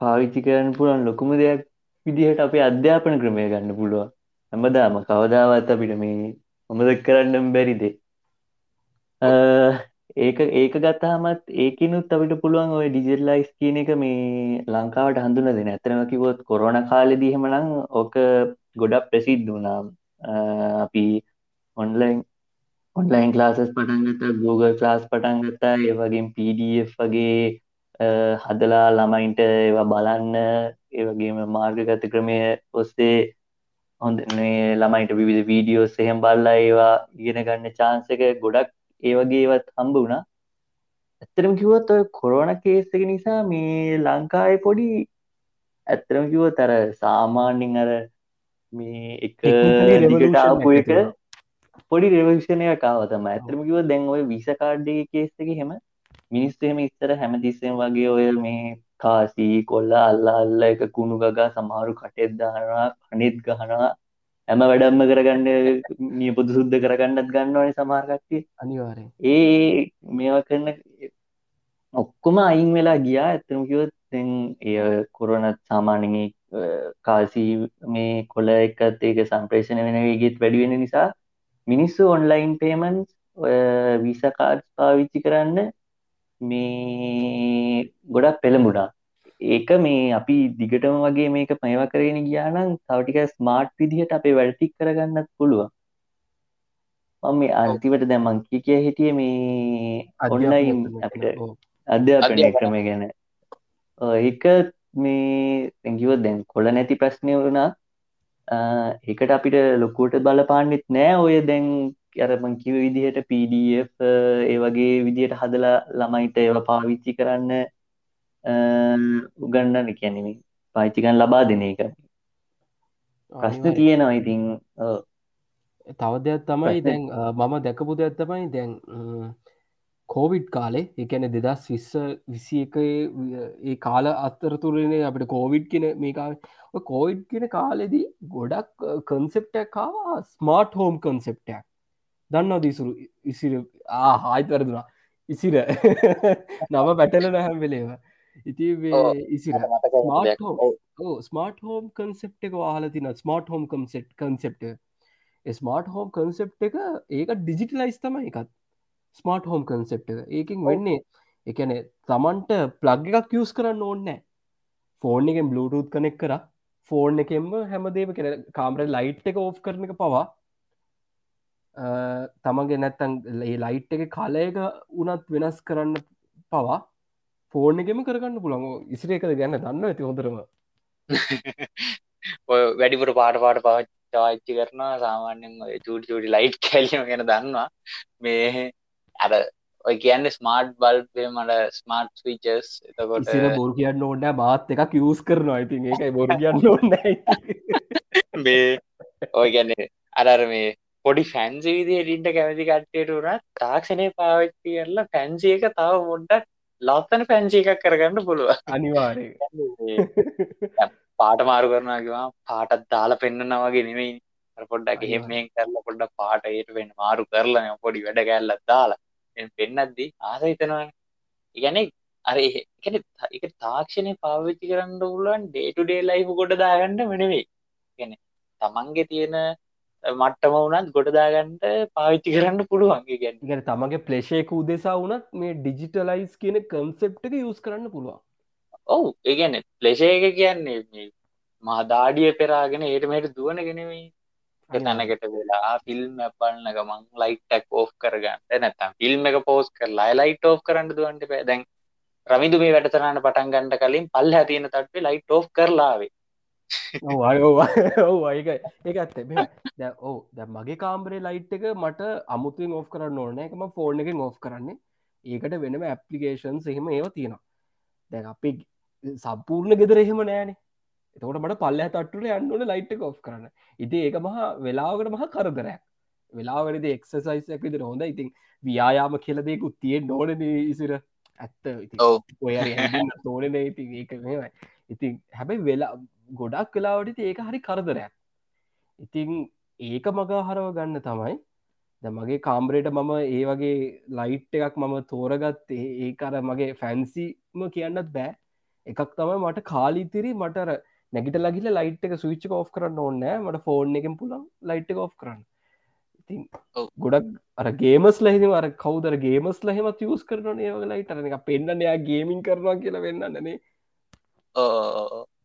පාවිච්චි කරන්න පුළුවන් ලොකුම දෙයක් විදිහට අපේ අධ්‍යාපන ක්‍රමය ගන්න පුළුවන්. හැමදාම කවදාවත් අපිට මේ හොමද කරන්න බැරිදේ ඒක ඒක ගත්තාමත් ඒකනුත් අපිට පුළුවන් ඔය ඩිජිටලයිස් කියන එක මේ ලංකාවට හඳුන දෙන ඇතරම කිවොත් කොරෝන කාලෙදීහෙමනම් ඕක ගොඩක් ප්‍රසිද්ධ වුණා. අපි ඔන්ලයින් ඔන්ලයින් ක්ලාසස් පටන්ගත Google ක්ලාස් පටන්ගත්තා ඒ වගේ PDF වගේ හදලා ළමයින්ට ඒවා බලන්න ඒ වගේම මාර්ගගත ක්‍රමය ඔස්සේ හොඳ මේ ළමයිට විවිධ වීඩියෝස් එහෙම බලලා ඒවා ඉගෙන ගන්න එක ගොඩක් ඒ වගේ ඒවත් හම්බ වුණා ඇත්තටම කිව්වොත් ඔය කොරෝනා කේස් එක නිසා මේ ලංකාවේ පොඩි ඇත්තටම කිව්වොත් අර සාමාන්‍යයෙන් අර මේ එක Technically දිගට revolution ආපු එකක් එක. පොඩි ආවා තමයි. ඇත්තටම කිව්වොත් දැන් ওই වීසා කාඩ් එකේ කේස් එකේ හැම මිනිස්සු එහෙම ඉස්සර හැමතිස්සෙම වගේ ඔය මේ කාසි කොල්ල අල්ලා අල්ලා එක කුණු ගගා සමහරු කටෙත් දානවා කනෙත් ගහනවා. හැම වැඩක්ම කරගන්න නියපොතු සුද්ධ කරගන්නත් ගන්නවනේ සමහර කට්ටිය. අනිවාරයෙන්. ඒ මේවා කරන ඔක්කොම අයින් වෙලා ගියා. ඇත්තම දැන් ඒ කොරෝනත් ඒ, කාසි මේ කොළ එකත් ඒක සම්ප්‍රේෂණය වෙන වේගෙත් වැඩි වෙන නිසා මිනිස්සු ඔන්ලයින් පේමන්ට්ස් වීසා කාඩ්ස් පාවිච්චි කරන්න මේ ගොඩක් පෙළඹුණා. ඒක මේ අපි දිගටම වගේ මේක මේවා කරගෙන ගියා නම් තව ටිකක් ස්මාර්ට් විදිහට අපේ වැඩ ටික කරගන්නත් පුළුවන්. මම මේ අන්තිමට දැන් මං කිය කිය හිටියේ මේ ඔන්ලයින් අපිට අධ්‍යාපනය. ක්‍රමය ගැන. ඒක මේ තැකිව දැන් කොල නැති ප්‍රශ්නය වුණා. ඒකට අපිට ලොකුවට බලපාන්නෙත් නෑ. ඔය දැන් අරමං කිව විදිහට PDF ඒ වගේ විදිහට හදලා ළමයිට ඒව පාවිච්චි කරන්න උගන්නන්න කියන්නේ පාවිච්චි කරන්න ලබා දෙන එක. ප්‍රශ්න තියෙනවා ඉතින්. තව දෙයක් තමයි දැන් මම දැකපු දෙයක් තමයි දැන් කෝවිඩ් කාලේ එකන දෙදස් විස්ස විසි එක ඒ කාල අත්තරතුරනේ අපට කෝවිඩ් කියන මේකා කෝයිඩ් කියන කාලෙදී ගොඩක් කන්සෙප්ටක් කාවා ස්මාර්ට් හෝම් කන්සෙප්ටක් දන්නවා දීසුරු ඉසිර. ආහායිත් වැරදුනා. ඉසිර. නම පැටල නැහැම් වෙලේව ඉති. ඉසිර. ස්මාර්ට්. හෝම් හෝම් කන්සෙප් එක වාහල තින smart home concept concept smart home concept එක ඒක ඩිජිටලයිස් තම එකත්. ස්මාර්ට් හෝම් කන්සෙප් එක. ඒකින්. වෙන්නේ එකන තමන්ට ප්ලග් එකක් කියස් කරන්න ඕන්නෑ ෆෝන් එකෙන් බ්ලුටූත් කනෙක් කර. ෆෝන් එකෙන්ම හැමදේම කෙන කාමර ලයිට් එක ඕෆ් කරන එක පවා තමන්ගේ නැත්තන් ලයිට් එක කලයක උනත් වෙනස් කරන්න පවා ෆෝන් එකෙම කරගන්න පුළන් ඉසිර එකද ගැන්න දන්න ඇති හොඳරම ඔය වැඩිපුර පාට පාට පවච්චාච්චි කරනවා. සාමාන්‍යෙන් චූටි චූටි ලයිට් කැලීම ගැන දන්නවා. මේ අර ඔය කියන්න ස්මාර්ට් බල්බේ මට ස්මාර්ට් විචස් එතකොට බොරු කියන්න ඕන්න මාත් එකක් යස් කරනවා. ඉතින් ඒකයි බොරු කියන්න ඕන්න මේ ඔය ගැන්නේ අරර මේ පොඩි ෆැන්සි විදි ඩින්ට කැමති කට්ටයට වුණත් තාක්ෂණය පාවිච්චි කරලා ෆැන්සි එක තව මොඩ්ඩක් ලස්සන ෆැන්සි එකක් කරගන්න පුළුව අනිවාරය පාට මාරු කරනගවා පාටත් දාලා පෙන්න්නන වගේ නෙමයි. අර පොඩ්ඩක් එහෙම මෙහෙන් කරලා පොඩ්ඩක් පාට ඒට වෙන්න මාරු කරලා පොඩි වැඩ කැල්ලත් දාලා එන් පෙන්නද්දි ආස හිතනවන. ඉගැන අර එකන එක තාක්ෂණය පාවිච්චි කරන්න පුළුවන් ඩේටු ඩේ ලයිෆ් ගොඩ දාගන්න මෙනෙවෙයි ගැන තමන්ගේ තියෙන මට්ටම වුණත් ගොඩදාගන්නට පාවිච්චි කරන්න පුළුවන් ගැන ඉගැන තමගේ ප්ලේෂයක උදෙසා වනත් මේ ඩිජිටලයිස් කියන කන්සෙප්ට එක යස් කරන්න පුළුවන්. ඔවු ඒගැන ප්ලේෂය එක කියන්නේ මහදාඩිය පෙරාගෙන ඒට මේට දුවන ගෙනෙමයි තැනකට වෙලා ෆිල්ම් ඇපල්න ගමන් ලයිටක් ඕෆ් කරගන්න. නැතම් ෆිල්ම් එක පෝස් කරලා ලයිට ඕ් කරන්න දුවන්ට පැදැන් රමිදු මේ වැඩතරන්න පටන් ගන්නට කලින් පල් හැතියන තටේ ලයිට ඕ් කරලාවේ ඒක ඒක ඇත්ත දැ ඕ දැ මගේ කාම්බරේ ලයිට් එක මට අමුතුවෙන් ඔෆ් කරන්න ඕන එකම ෆෝර්න් එකෙන් ඔෆ් කරන්නේ. ඒකට වෙනම ඇපලිකේෂන් එහෙම ඒව තියෙනවා. දැ අපි සම්පූර්ණ ගෙදර එහෙම නෑනේ එතකොට මට පල්ල තට්ටුල යන්නන ලයිට් එක ඔෆ් කරන්න. ඉති ඒක මහා වෙලාවකට මහ කරදරයක්. වෙලාවරද එක්සසයිසයක් විදිර හොඳ ඉතින් ව්‍යයාම කියලදෙකු තියෙන් නෝන ඉසිර. ඇත්ත. ඔව්. ඔය තෝරන ඉතින් ඒක මේයි ඉතින් හැබැයි වෙලා ගොඩක් වෙලාවට ඒක හරි කරදරයක්. ඉතින් ඒක මගහරව ගන්න තමයි. ද මගේ කාම්බරේට මම ඒ වගේ ලයිට් එකක් මම තෝරගත් ඒ අර මගේ ෆැන්සිම කියන්නත් බෑ. එකක් තමයි මට කාලිතිරි මටර නැගිට ලගිල ලයිට් එක සවිච්ච කරන්න ඕන්නෑ මට ෆෝන් එකෙන් පුළන් ලයිට් එක ඔෆ් කරන්න. ඉතින්. ගොඩක් අර ගේමස් ලහිම අර කවදර ගේමස් ලහෙමත් යස් කරන ඒ ලයිට එක පෙන්න්න එයා ගේමින් කරනවා කියලා වෙන්නන්නේ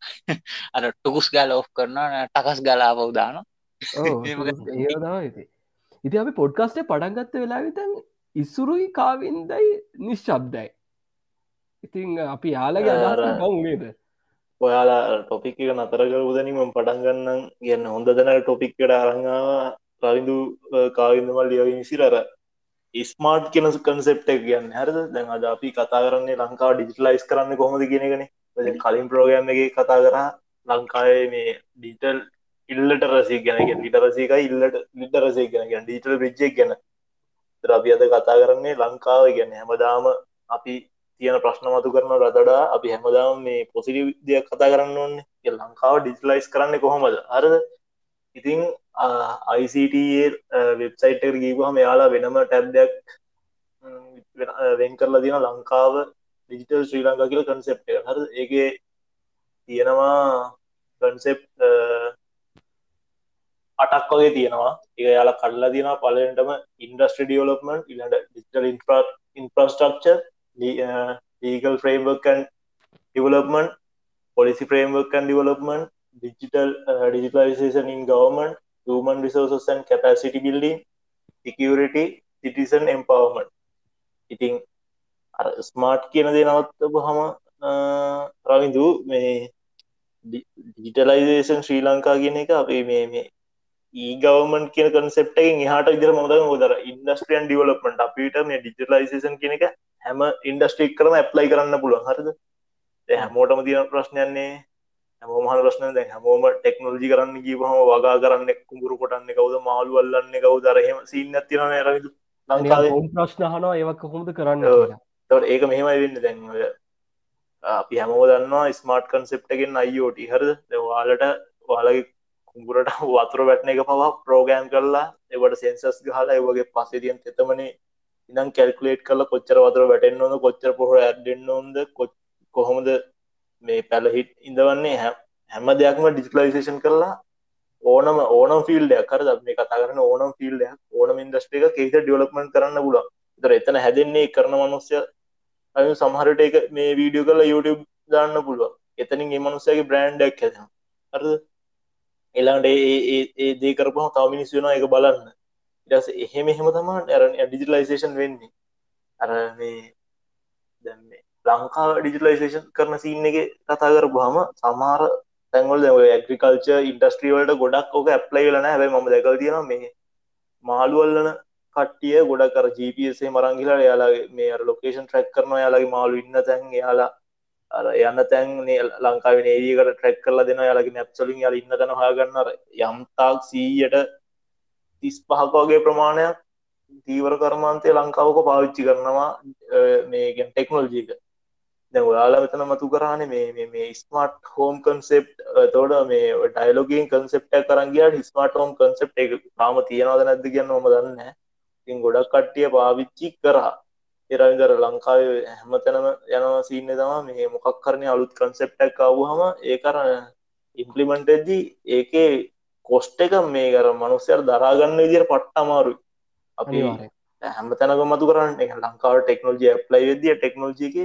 අර ටුකුස් ගාල ඔෆ් කරන ටකස් ගලා පවදාන ඉති අපි පොඩ්කාස්ටේ පඩන්ගත්ත වෙලා විතන් ඉස්සුරුයි කාවින්දයි නිශ්ශබ්දයි. ඉතිං අපි යාලගේ කවුනේද ඔයාලා ටොපික් එක නතර කරපුදනිම පටන්ගන්න කියන්න හොඳ දෙන ටොපික්කට අරංගාව රවිදු කාවිදමල් ලියවින් සිරර ස්මාර්ට් කෙන කන්සෙප්ට එක කියන්න. හරද? දැන් අද අපි කතා කරන්නේ ලංකාව ඩිජිටලයිස් කරන්න කොහොමද කියෙනගෙන කලින් ප්‍රෝග්‍රම් එක කතා කරා ලංකාවේ මේ ඩීටල් ඉල්ලට රසි ගැන ලිට රසික ඉල්ලට ලිට රසේ ගැන ඩීටල් බ්‍රිජ්ජක් ගැන. තර අපි අද කතා කරන්නේ ලංකාව ගැන හැමදාම අපි තියෙන ප්‍රශ්න මතු කරන රතඩා අපි හැමදාම මේ පොසිටි දෙයක් කතා කරන්න ඕන්නේ ඒ ලංකාව ඩිජිටලයිස් කරන්න කොහොමද? හරද ඉතිං අයිසිට වෙබ්සයිට් ගීපුහම යාලා වෙනම ටැබ්දයක් වෙන් කරලා දින ලංකාව ඩිජිටල් ශ්‍රී ලංකා කියල කන්සෙප් හර ඒක තියෙනවා කන්සෙප් අටක් වගේ තියෙනවා. එක යාලා කඩලා තියෙන පලටම ඉන්ඩස්ට්‍රි ඩියවලපමට ඉලට ඩිජිටල් ඉන්ෆ්‍රස්ටක්චර් ලීගල් ෆ්‍රේම්වර්කන් development policy framework and development digital uh, digitalization in government human resources and capacity building security citizen empowerment. ඉතිං ස්මාර්ට් කියන දේ නවත්තපු හම රවිදු මේ ඩිජිටලයිසේෂන් ශ්‍රී ලංකා කියන එක අපේ මේ මේ ඒගවමන් කියන කන්සෙප්ටෙන් හට විදර මොද හොදර ඉන්ඩස්ට්‍රියන් ඩිවලපමට අපිට මේ ඩිජිටලයිසේෂන් කියන එක හැම ඉන්ඩස්ට්‍රික් කරන ඇප්ලයි කරන්න පුළුවන්. හරිද? හැමෝටම තියෙන ප්‍රශ්නයන්නේ හැමෝමහන ප්‍රශ්න දැ හැමෝම ටෙක්නෝජි කරන්න ගීපහම වගා කරන්න කුඹුරු කොටන්න කවද? මාළු අල්ලන්න කවු දරහෙම සින්න තින රවිදු ලංකාවේ. ප්‍රශ්න හනවා ඒවක් කොහොමද කරන්න. තවට ඒක මෙහෙමයි වෙන්න. දැන් ඔය අපි හැමෝ දන්නවා ස්මාර්ට් කන්සෙප්ටගෙන් අයිෝට හරද? වාලට වාලගේ කුඹුරට වතුර වැටන එක පවා ප්‍රෝගෑම් කරලා එවට සෙන්සස් ගහලා ඒවගේ පසතියන් තෙතමනේ ඉනම් කැල්කුලේට් කරලා කොච්චර වතුර වැටෙන්න්න ඕද කොච්චර පොහ ඇඩෙන්න්න ඕොද කොහොමද මේ පැලහිට් ඉඳවන්නේ? හැ හැම දෙයක්ම ඩිජිටලයිසේෂන් කරලා ඕනම ඕනම් ෆිල්ඩයක් කර මේ කතා කරන ඕනම් ෆිල්ඩයක් ඕනම ඉන්දස්ට්‍රේක කේත ඩියලක්මට කරන්න පුලා තර එතන හැදෙන්නේ කරන මනුස්්‍ය අ සමහරට එක මේ වීඩියෝ කල YouTube දාන්න පුළුව එතනින් ඒ මනුස්සයගේ බ්‍රන්්ඩක් හැද අර එලාට ඒ දේ කරපහ තව මිනිස් වෙන එක බලන්න. ඉටස එහෙම එහෙම තමා ඇරන ඩිජිටලයිසේෂන් වෙන්නේ. අර මේ දැන්නේ ලංකා ඩිජිටලයිසේෂන් කරන සින්න එක කතා කරපුහම සමාර තැන්වල් ඇග්‍රිකල්ච ඉන්ඩස්ට්‍රියවලට ගොඩක් ඕක ඇප්ලයි ලන හැබයි ම දැකල් තියෙන මේ මාළුවල්ලන කට්ටිය ගොඩක් කර ජීපසේ මරංගිලා යාලාගේ මේ ලොකේෂන් ට්‍රැක් කරන යාලගේ මාලු ඉන්න තැන් යාලා අර යන්න තැන් ලංකාව ඒකට ට්‍රැක් කරලා දෙන යාලගේ නැප්සලින් යාල ඉන්න තැන හගන්න යම්තාක් සීයට තිස් පහකවගේ ප්‍රමාණයක් දීවර කර්මාන්තය ලංකාවක පාවිච්චි කරනවා මේගෙන් ටෙක්නෝල්ජීක දැ ඔයාලා මෙතන මතු කරාන මේ මේ ස්මර්ට් හෝම් කන්සෙප් තෝඩ මේ ඩයිලෝගින් කන්සෙප්ට කරන්ගිය ස්මර්ට හෝම් කන්සෙප් එක තාම තියෙනවද නැද කියන්න ොම දන්න ඉතින් ගොඩක් කට්ටිය පාවිච්චි කරා. එරවිදර ලංකාව හැම තැනම යනවා සින්න තම මේ මොකක් කරණය අලුත් කන්සෙප්ටක් අවහම ඒ කරන ඉම්පලිමෙන්ටදී ඒකේ කොස්ට එක මේ කර මනුස්සයට දරාගන්න විදිර පට්ට අමාරුයි. අපි හැම තැනක මතු කරන්න එක ලංකාව ටෙක්නෝජිය ප්ලයි වෙදිය ටෙක්නෝජික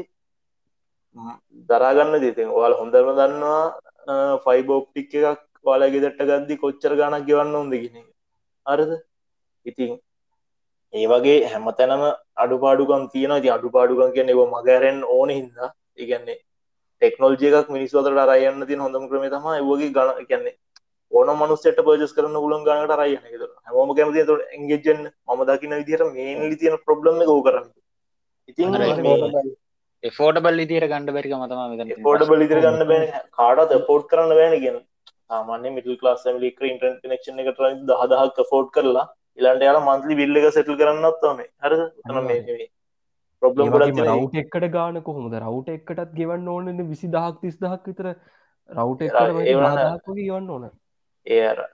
දරාගන්න දෙතින් ඔයාල හොඳරම දන්නවා ෆයිබෝප්ටික් එකක් වාලගේ දට්ට ගද්දි කොච්චර ගණක් ගෙවන්න හොඳගෙන අරද ඉතින් ඒ වගේ හැම තැනම අඩුපාඩුකම් තියෙන ති අඩුපාඩුකම් කිය එව මගරෙන් ඕන හින්දා ඉගන්නේ ටෙක්නෝල්ජියක් මිනිස්වතට අරයන්න තින් හොඳම ක්‍රම තම වගේ ගණ කියන්නේ ඕන මනුස්සට පජස් කරන ගුලන් ගනට රයි හම කැමති තු එන්ගේජන් ම දකින විදිහට මේනලි තියෙන ප්‍රබ්ලම ගෝ කරන්න. ඉතින් ෆෝටබල් ඉදිර ගණඩ බැරික මතම ෆෝටබල් ඉදිර ගන්න බැන කාඩද පෝට් කරන්න බෑනගෙන සාමාන්‍ය මිටල් ලාස් ලික ඉන්ටන් කනෙක්ෂන එකට දහදහක් ෆෝට් කරලා ඉලන්ට යාල මන්ලි බිල්ල එක සෙටල් කරන්නත් ඕන. හර ප්‍රබ්ලම් රවට් එක්කට ගාන කොහොමද? රවට් එකටත් ගෙවන්න ඕනන විසි දහක් තිස් දහක් විතර රවට් ගවන්න ඕන. ඒර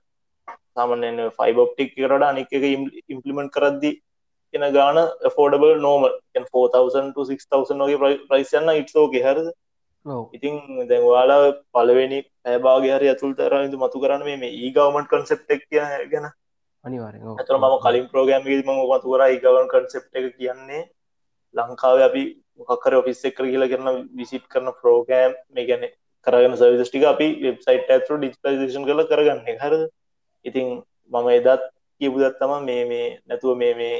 සාමන ෆයිබොප්ටික් කරට අනික එක ඉම්පලිමෙන්ට් කරද්දි එන ගාන ෆෝඩබල් නෝම 4000 වගේ ප්‍රයිසන්න ඉට්සෝක හරද? ඉතින් දැන්වාලා පලවෙනි ඇබාගේ හරි ඇතුල් තරයිද මතු කරන්න මේ ඒගවමට කන්සෙප්ටක් ගැන අනිවාර ඇතර ම කලින් ප්‍රෝගෑම් ම මතු කර ඒගවන් කන්සෙප් එක කියන්නේ ලංකාව අපි මොකක්කර ඔෆිස් එක් කියල කරන විසිට් කරන ප්‍රෝගෑම් මේ ගැන කරගන්න සවිස් ටික අපි වෙබ්සයිට් ඇතුර ඩිස්පලේෂන් කළ කරගන්න හර ඉතින් මම එදත් කියපුදත් තම මේ මේ නැතුව මේ මේ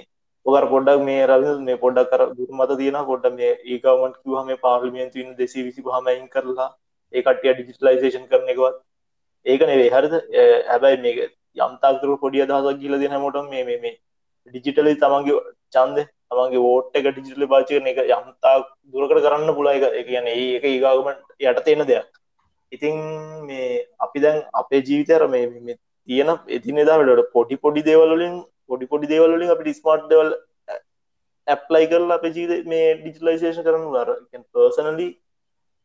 ඔකර පොඩ්ඩක් මේ රවි මේ පොඩ්ඩක් කර දුර මත තියෙන පොඩ්ඩ මේ ඒකවමට කිවහම පාර්ලිමියන්තු දෙසි විසි හමයින් කරලා ඒකටිය ඩිජිටලයිසේෂන් කරන එකවත්. ඒක නෙවේ හරිද? හැබැයි මේ යම්තාකතුර පොඩිය දහසක් කියල දෙන මොට මේ මේ ඩිජිටලි තමන්ගේ චන්ද තමන්ගේ වෝට් එක ඩිජිටල පාචි කරන එක යම්තා දුරකට කරන්න පුලා එක. එක කියන ඒ එක ඒගාගමට යට තියෙන දෙයක්. ඉතින් මේ අපි දැන් අපේ ජීවිතර මේ තියෙන එතිනෙදාට පොඩි පොඩි දේවලින් පොඩි පොඩි දේවලින් අපි ස්මාර්ට් දෙවල් ඇප්ලයි කරලා අප ජීවිත මේ ඩිජිටලයිසේෂන් කරනු අර පර්සනලි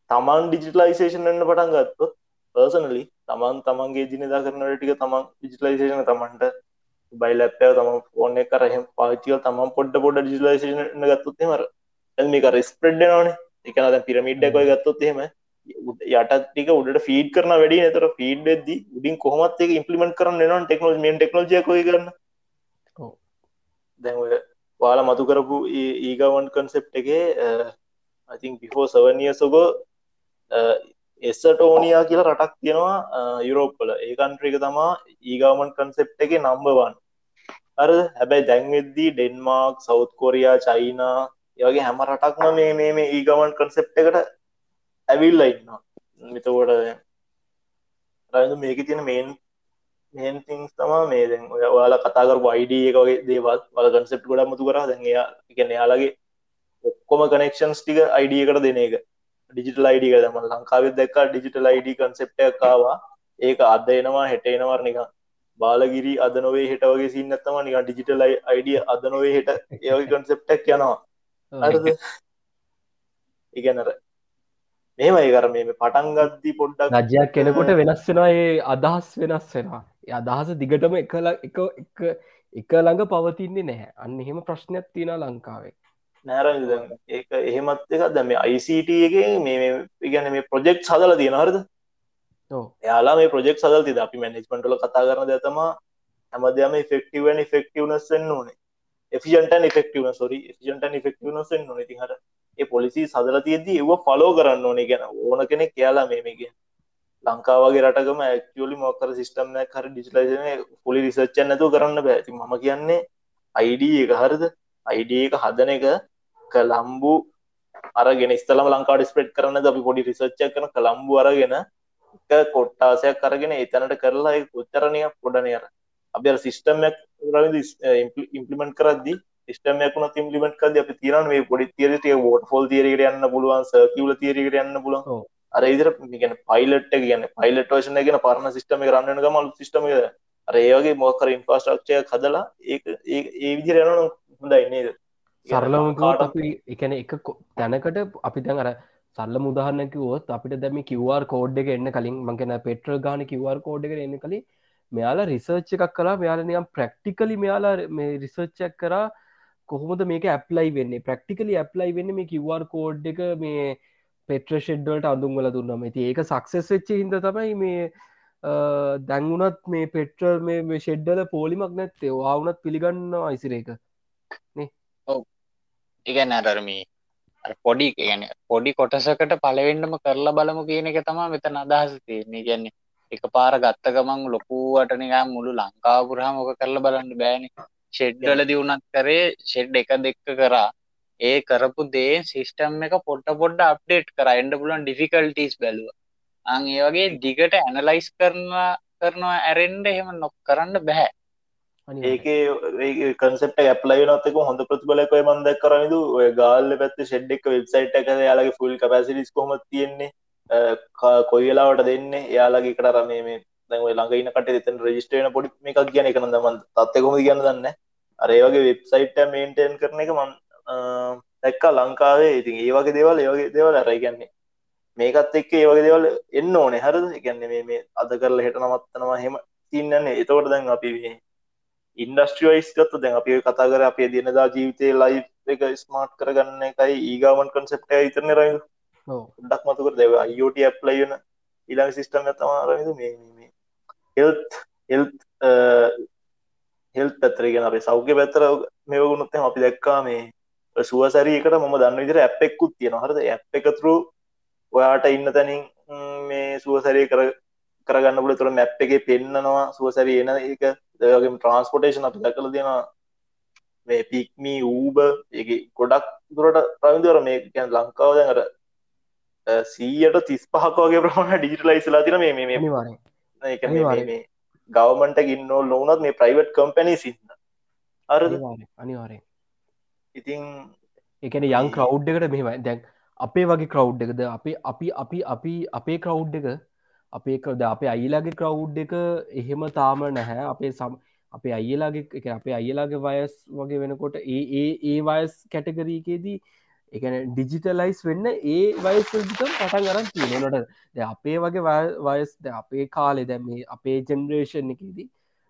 තමන් ඩිජිටලයිසේෂන් එන්න පටන් ගත්තොත් පර්සනලි තමන් තමන්ගේ දිනදා කරන ටික තමන් ඩිජිටලයිසේෂන තමන්ට බයිල් ඇප්ය තම ෆෝන කරහ පාචික තම පොඩ්ඩ පොඩ ඩිජිලයිසේෂන ගත්තොත් මර මේක ස්ප්‍රඩ් නනේ එකන දැ පිරමිඩ්ඩ කොයි ගත්තොත් එහෙම යට ටික උඩට ෆීඩ් කරන වැඩි නතර ෆීඩ් ද උඩින් කොහමත් එක ඉම්පලිමෙන්ට කරන න ටෙක්නෝල් මෙන් ටෙක්නෝජය කොයි කරන්න. දැ වාල මතු කරපු ඒගවන් කන්සෙප් එකේ ඉතින් බිහෝ සවනිය සොග එස්සටෝනියා කියලා රටක් තියෙනවා යුරෝප්පල ඒකන්ට්‍රික තමා ඒගමන් කන්සෙප් එක නම්බවන් අර හැබැයි දැන්වෙද්දී ඩෙන්මාර්ක් සෞත් කොරයා චයිනා යගේ හැම රටක්ම මේ මේ මේ ඒගමන් කන්සෙප් එකට ඇවිල්ල ඉන්න මිතකොට රඳ මේක තියෙන මේන් මේන් තිංස් තමා මේ දැන් ඔය ඔයාලා කතාකර වයිඩ එක වගේ දේවත් වල කන්සෙප් ගොඩ මතු කර. දැන්යා එකන යාලගේ ඔක්කොම කනෙක්ෂන්ස් ටික අයිඩිය එකට දෙන එක. ඩිජිටල් අයිඩ එක දම ලංකාවෙත් දෙක්ක ඩිජිටල් අයිඩ කන්සෙප්ටකාවා ඒක අද එනවා හෙටේනවර් නික බාලගිරි අද නොවේ හෙට වගේ සින්නත්තම නික ඩිජිටල් අයිඩිය අද නොවේ හෙට ඒවගේ කන්සෙප්ටක් යනවා. ඉගැනර මෙමයි කර මේ පටන්ගත්දී පොඩ්ඩක් රජයක් කෙනෙකොට වෙනස් වෙනවා ඒ අදහස් වෙනස් වෙනවා. අදහස දිගටම එක එක එක ළඟ පවතින්නේ නැහැ. අන්න එහෙම ප්‍රශ්නයක් තියෙන ලංකාවේ නෑර ඒක එහෙමත් එකක්. දැම අයිසිට එක මේ ඉගැන මේ ප්‍රජෙක්් සදල තියෙන හරද. යාලා මේ ප්‍රජෙක්් සදල් තිද අපි මැනිස්මටල කතා කරන දතම හැමදම ෆෙක්ටවන් ෆෙක්ටවනස් වෙන්න ඕනේ. එෆිජන්ටන් ෆෙක්ටවන සොරි ෆිජන්ටන් ෆෙක්ටවනස් වෙන්න ඕනේ. තිහට ඒ පොලිසි සදල තියදී ඒව ෆලෝ කරන්න ඕනේ. ගැන ඕන කෙනෙක් කියලා මේමගේ ලංකාවගේ රටකම ඇක්ලි මොකර සිිටම් කර ඩිජිලයින පොලි රිසච්ච නැතු කරන්න බෑති ම කියන්නේ අයිඩ එක හරද? අයිඩ එක හදන එක කලම්බු අරගෙන ස්තලම ලංකාඩ ස්ප්‍රෙඩ් කරන්න අපි පොඩි රිසච්ච කරන කළම්බු අරගෙන කොට්ටාසයක් කරගෙන එතනට කරලා කොච්චරණය පොඩනයර අපි සිිස්ටම්යක් ඉම්පලිමෙන්ට් කරදදි ස්ටමයකුණ ඉම්ලිමෙන්ට් කද අපි තිරන මේ පොඩි තිරට ෝට ෆොල් තිරට යන්න පුළුවන් සකිවල තිරට යන්න පුලන්. අර ඉදිර ගැන පයිලට් කියන පයිලට වශන ගෙන පරණ සිිටම රන්න මල් සිිටම අර ඒවගේ මොකර ඉන්ෆස්ට්‍රක්ෂය හදලා ඒ ඒ විදිර යන හොඳයි නේද සරලමතුත් අපි එකන එක තැනකට අපි දැන් අර සල්ල මුදාහන්නකිවොත් අපිට දැම කිවර් කෝඩ් එක එන්න කලින් මගෙන පෙට්‍ර ගාන කිවර් කෝඩ් එක එන්න කලින් මෙයාලා රිසර්ච් එකක් කලා මෙයාලනියම් ප්‍රක්ටිකලි මෙයාලා මේ රිසර්ච්චක් කරා. කොහොමද මේක ඇප්ලයි වෙන්නේ? ප්‍රක්ටිකලි ඇප්ලයි වෙන්න මේ කිවර් කෝඩ් එක මේ පෙට්‍ර ෂෙඩ්වලට අඳුන්වල දුන්නම. ඇති ඒක සක්සෙස් වෙච්ච හිද තමයි මේ දැන්වුනත් මේ පෙට්‍ර මේ ෂෙඩ්ඩල පෝලිමක් නැත්තේ. වාවනත් පිළිගන්න අයිසිරේක ඉගැන අරමී පොඩි ගැන පොඩි කොටසකට පලවෙන්නම කරලා බලමු කියන එක තමා මෙතන අදහස තියන්නේ. ගැන්නේ එක පාර ගත්ත ගමන් ලොකුවට නිකා මුළු ලංකාවපුරහා මොක කරලා බලන්න බෑන. ෂෙඩ්ඩල දියුණත් කරේ ෂෙඩ් එක දෙක්ක කරා. ඒ කරපු දේ සිිස්ටම් එක පොට්ට පොඩ්ඩ අප්ඩේට් කර. එන්ඩ පුලන් ඩිෆිකල්ටස් බැලුව. අං ඒ වගේ දිගට ඇනලයිස් කරනවා කරනවා ඇරෙන්ඩ එහෙම නොක් කරන්න බැහැ ඒක කන්සෙප් ඇප්ලයි නත්තක හොඳ ප්‍රතිබලකය මන්දක් කරනදු ඔය ගාල්ල පැත්ත ෂෙඩ් එක වෙබ්සයිට් එක යාලගේ ෆුල් කපසිලිස් කොම තියෙන්නේ? කොයිලාවට දෙන්න? යාලගේ කටර මේ දැව ළඟ ඉන්නකට එතන් රජිස්ටේන පොඩි එකක් කියන එක නදමන් තත්ත කොම කියන්න දන්න? අරේවගේ වෙබ්සයිට් මේන්ටේන් කරන එක මන් දැක්කා ලංකාවේ. ඉතින් ඒ වගේ දේවල් ඒවගේ දේවල් අරයි කියන්නේ මේකත් එක්ක ඒ වගේ දේවල් එන්න ඕනේ. හරද? කියන්නේ මේ අද කරලා හෙට නවත්තනවා හෙම තින්නන්නේ එතකොට දැන් අපි ඉන්ඩස්ට්‍රියයිස් ගත්ත දැන් අපි කතා කර අපේ දිනදා ජීවිතය ලයි එක ස්මාර්ට් කරගන්න එකයි ඒගාමන් කන්සෙප්ට ඉතරන රයි ඩක් මතුකර දෙව අයෝට ඇප්ලයින ඉලාම සිිස්ටම තමාරද මේ හෙල්ත් හෙල්ත් හෙල් පැතරගෙන අපේ සෞඛ්‍ය පැත්තර මෙවගුණුත්තම අපි දැක්කා මේ සුවසරීකට මම දන්න විදිර ඇප්පෙක්කුත් තියෙන හරද? ඇප් එකතුරු ඔයාට ඉන්න තැනින් මේ සුවසරය කර කරගන්න පුල තුළ මැප් එක පෙන්න්නනවා සුවසරි එන එක දගේ ට්‍රන්ස්පොටේෂන් අපි දැකල දෙෙන මේ පික්මී ඌබ ඒ ගොඩක් දුරට ප්‍රවිදර මේ ගැන් ලංකාව දැනර සීයට තිස් පහකගේ ප්‍රමාණ ඩිජිටලයිස්ලා තින මේ මේ අනිවාරය ගවමට ගින්නෝ ලෝනත් මේ ප්‍රයිවට් කම්පැනි සින්න අරද අනිවාරය ඉතින් එකන යං කවුඩ් එකට මෙහෙමයි. දැන් අපේ වගේ කවුඩ් එකද අපි අපි අපි අපි අපේ කවුඩ් එක අපේ කද අපේ අයිලාගේ කවුඩ් එක එහෙම තාම නැහැ. අපේ සම් අපේ අයිලාගේ එක අපේ අයිලාගේ වයස් වගේ වෙනකොට ඒ ඒ ඒ වයස් කැටගරීකේදී එකන ඩිජිටලයිස් වෙන්න ඒ වයස් විතම් පටන් අරන් තියෙනනට ද අපේ වගේ වය- වයස් ද අපේ කාලෙ දැම මේ අපේ ජෙනරේෂන් එකදී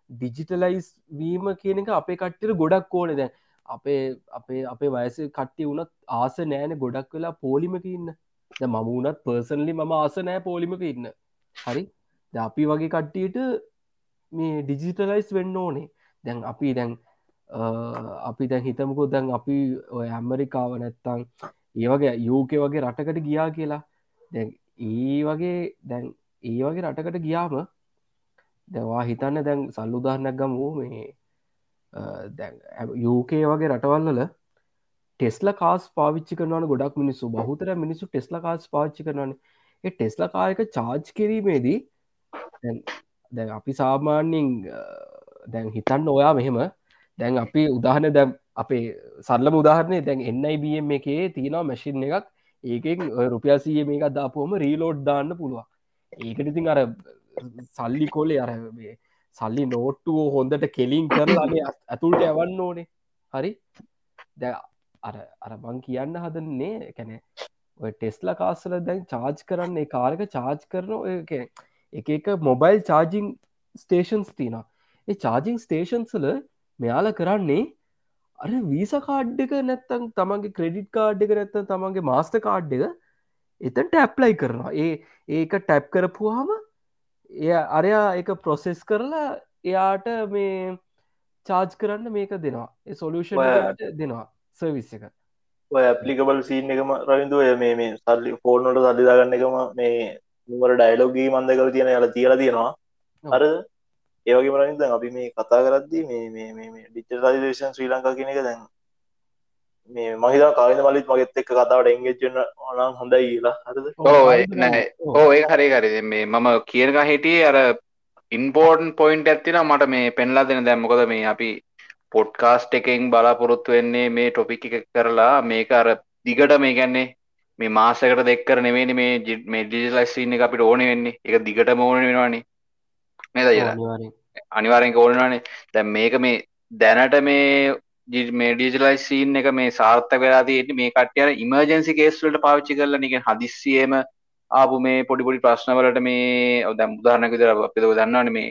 ඩිජිටලයිස් වීම කියන එක අපේ කට්ටර ගොඩක් ඕන. දැන් අපේ අපේ අපේ වයස කට්ටි වුණත් ආස නෑන ගොඩක් වෙලා පෝලිමක ඉන්න. ද මම වුනත් පර්සන්ලි මම ආස නෑ පෝලිමක ඉන්න. හරි? ද අපි වගේ කට්ටියට මේ ඩිජිටලයිස් වෙන්න ඕනේ. දැන් අපි දැන් අපි දැන් හිතමකු දැන් අපි ඔය ඇම්මරිකාව නැත්තං ඒවගේ යෝක වගේ රටකට ගියා කියලා. දැන් ඒ වගේ දැන් ඒ වගේ රටකට ගියාම දැවා හිතන්න දැන් සල්ලුදාහනක් ගමූ. මේ දැන් යෝකේ වගේ රටවල්ලල ටෙස්ල කාස් පාවිච්චි කරනවන ගොඩක් මිනිස්සු. බහතර මිනිස්සු ටෙස්ල කාස් පාච්චි කරනවන. ඒ ටෙස්ල කායක චාර්ජ් කිරීමේදී දැන්- දැන් අපි සාමාන්‍යෙන් දැන් හිතන්න ඔයා මෙහෙම. දැන් අපි උදාහන දැම් අපේ සල්ල උදාහරණය දැන් එන්නයිBM එකේ තියෙනවා මැසින් එකක්. ඒකෙන් රුපියසිය මේක දාපුහම රීලෝඩ් දාන්න පුළුවන්. ඒකට ඉතින් අර සල්ලි කොලේ අර මේ සල්ලි නෝට්ටුව හොඳට කෙලින් කරලාගේ ඇතුළට යවන්න ඕනේ. හරි? දැ අර අර බං කියන්න හදන්නේ කැනෙ ඔය ටෙස්ලා කාස්සල දැන් චාර්ජ් කරන්න කාරක චාර්ජ් කරන එක එක මොබයිල් චාර්ජිං ස්ටේෂන්ස් තින ඒ චාර්ජිං ස්ටේෂන්සල මෙයාල කරන්නේ අර වීස කාඩ් එක නැත්තං තමන්ගේ ක්‍රෙඩිට් කාඩ් එක නැත්ත තමන්ගේ මාස්ට කාඩ් එක එතට ඇප්ලයි කරනවා. ඒ ඒක ටැප් කරපුහම එය අරයා එක ප්‍රොසෙස් කරලා එයාට මේ චාර්ජ් කරන්න මේක දෙනවා. සොලූෂන් දෙනවා. සර්විස් එක ඔය ඇපලිකබල් සීන් එකම ඔය මේ මේ සල්ලි ෆෝර්නොට සල්ලිදාගන්න එකම මේ නිවර ඩයිලෝගී මන්දකල තියෙන යාල තියල තියෙනවා. අර ඒවගේ මරනිද අපි මේ කතා කරද්දී මේ මේ මේ මේ ඩිචලයිදේශන් ශ්‍රී ලංකා කියන එක දැන් මේ මහිතා කාවිද මලිත් මගෙත් එක්ක කතාවට එංගෙච්චන්න ඕනම් හොඳයි කියලා. හරද ඔව්, ඕ ඒ හරි හරි. මේ මම කියනක හිටියේ අර ඉන්පෝර්ටන් පොයින්ට ඇත්තින මට මේ පෙන්ලා දෙන. දැම් මොකද මේ අපි පොඩ්කාස්ට් එකෙන් බලාපොරොත්තු වෙන්නේ මේ ටොපික් එක කරලා. මේක අර දිගට මේ ගැන්නේ මේ මාසකට දෙක්කර නෙවෙනි මේ මේ ඩිජිලයිස්සින්න එක අපිට ඕන වෙන්නේ. එක දිගට මෝන වෙනවානි. නේද කියලා? අනිවාර්යෙන්. අනිවාරෙන් ඕනවානේ දැන් මේක මේ දැනට මේ මේ ඩිජිලයිස් සීන් එක මේ සාර්ථක වෙලා තියෙන්නේ මේ කට්ටිය ඉමර්ජන්සි කේස් වලට පාවිච්චි කරලා නිකන් හදිස්සියෙම ආපු මේ පොඩි පොඩි ප්‍රශ්න වලට මේ දැන් උදාහරණයක් විදිහට අපි ඒක දන්නවනේ මේ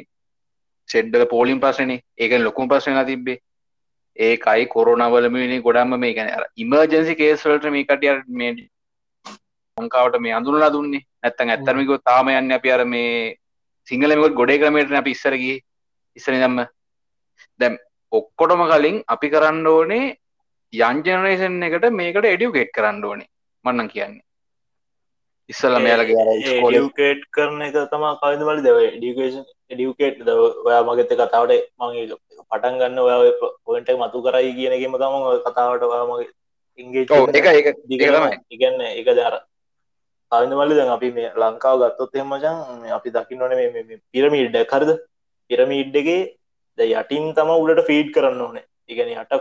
සෙඩ් වල පෝලිම් ප්‍රශ්නේනේ ඒක ලොකුම ප්‍රශ්නලා තිබ්බේ ඒකයි කොරෝනා වල මේ අර ඉමර්ජන්සි කේස් වලට මේ ලංකාවට මේ අඳුනලා දුන්නේ. නැත්තම් ඇත්තටම කිව්වොත් තාම යන්නේ අපි අර මේ සිංහලෙම ගොඩේ ක්‍රමයටනේ අපි ඉස්සර ගියේ. ඉස්සර ඉඳන්ම. දැන් ඔක්කොටම කලින් අපි කරන්න ඕනේ යන් ජෙනරේෂන් එකට මේකට එඩියුකේට් කරන්න ඕනේ. මන්නම් කියන්නේ. ඉස්කෝලේ ඩියුකේට් කරන එක තමා කවිද මලි දව ඩිකේෂන් ඩියුකේට් ඔයා මගත කතාවට මගේ පටන් ගන්න ඔය පොයින්ට මතු කරයි කියන එකම තම ඔය කතාවට ඔයා මගේ ඉංගේ ඔව් ඒක ඒක ඒක තමයි. ඉගන්න එක දර කවිද මල්ලි දැන් අපි මේ ලංකාව ගත්තොත් එහමචන් අපි දකින්න ඕන මේ පිරමීඩ්ඩ කරද පිරමීඩ්ඩගේ ද යටින් තම උඩට ෆීඩ් කරන්න ඕනේ. ඉගන යට.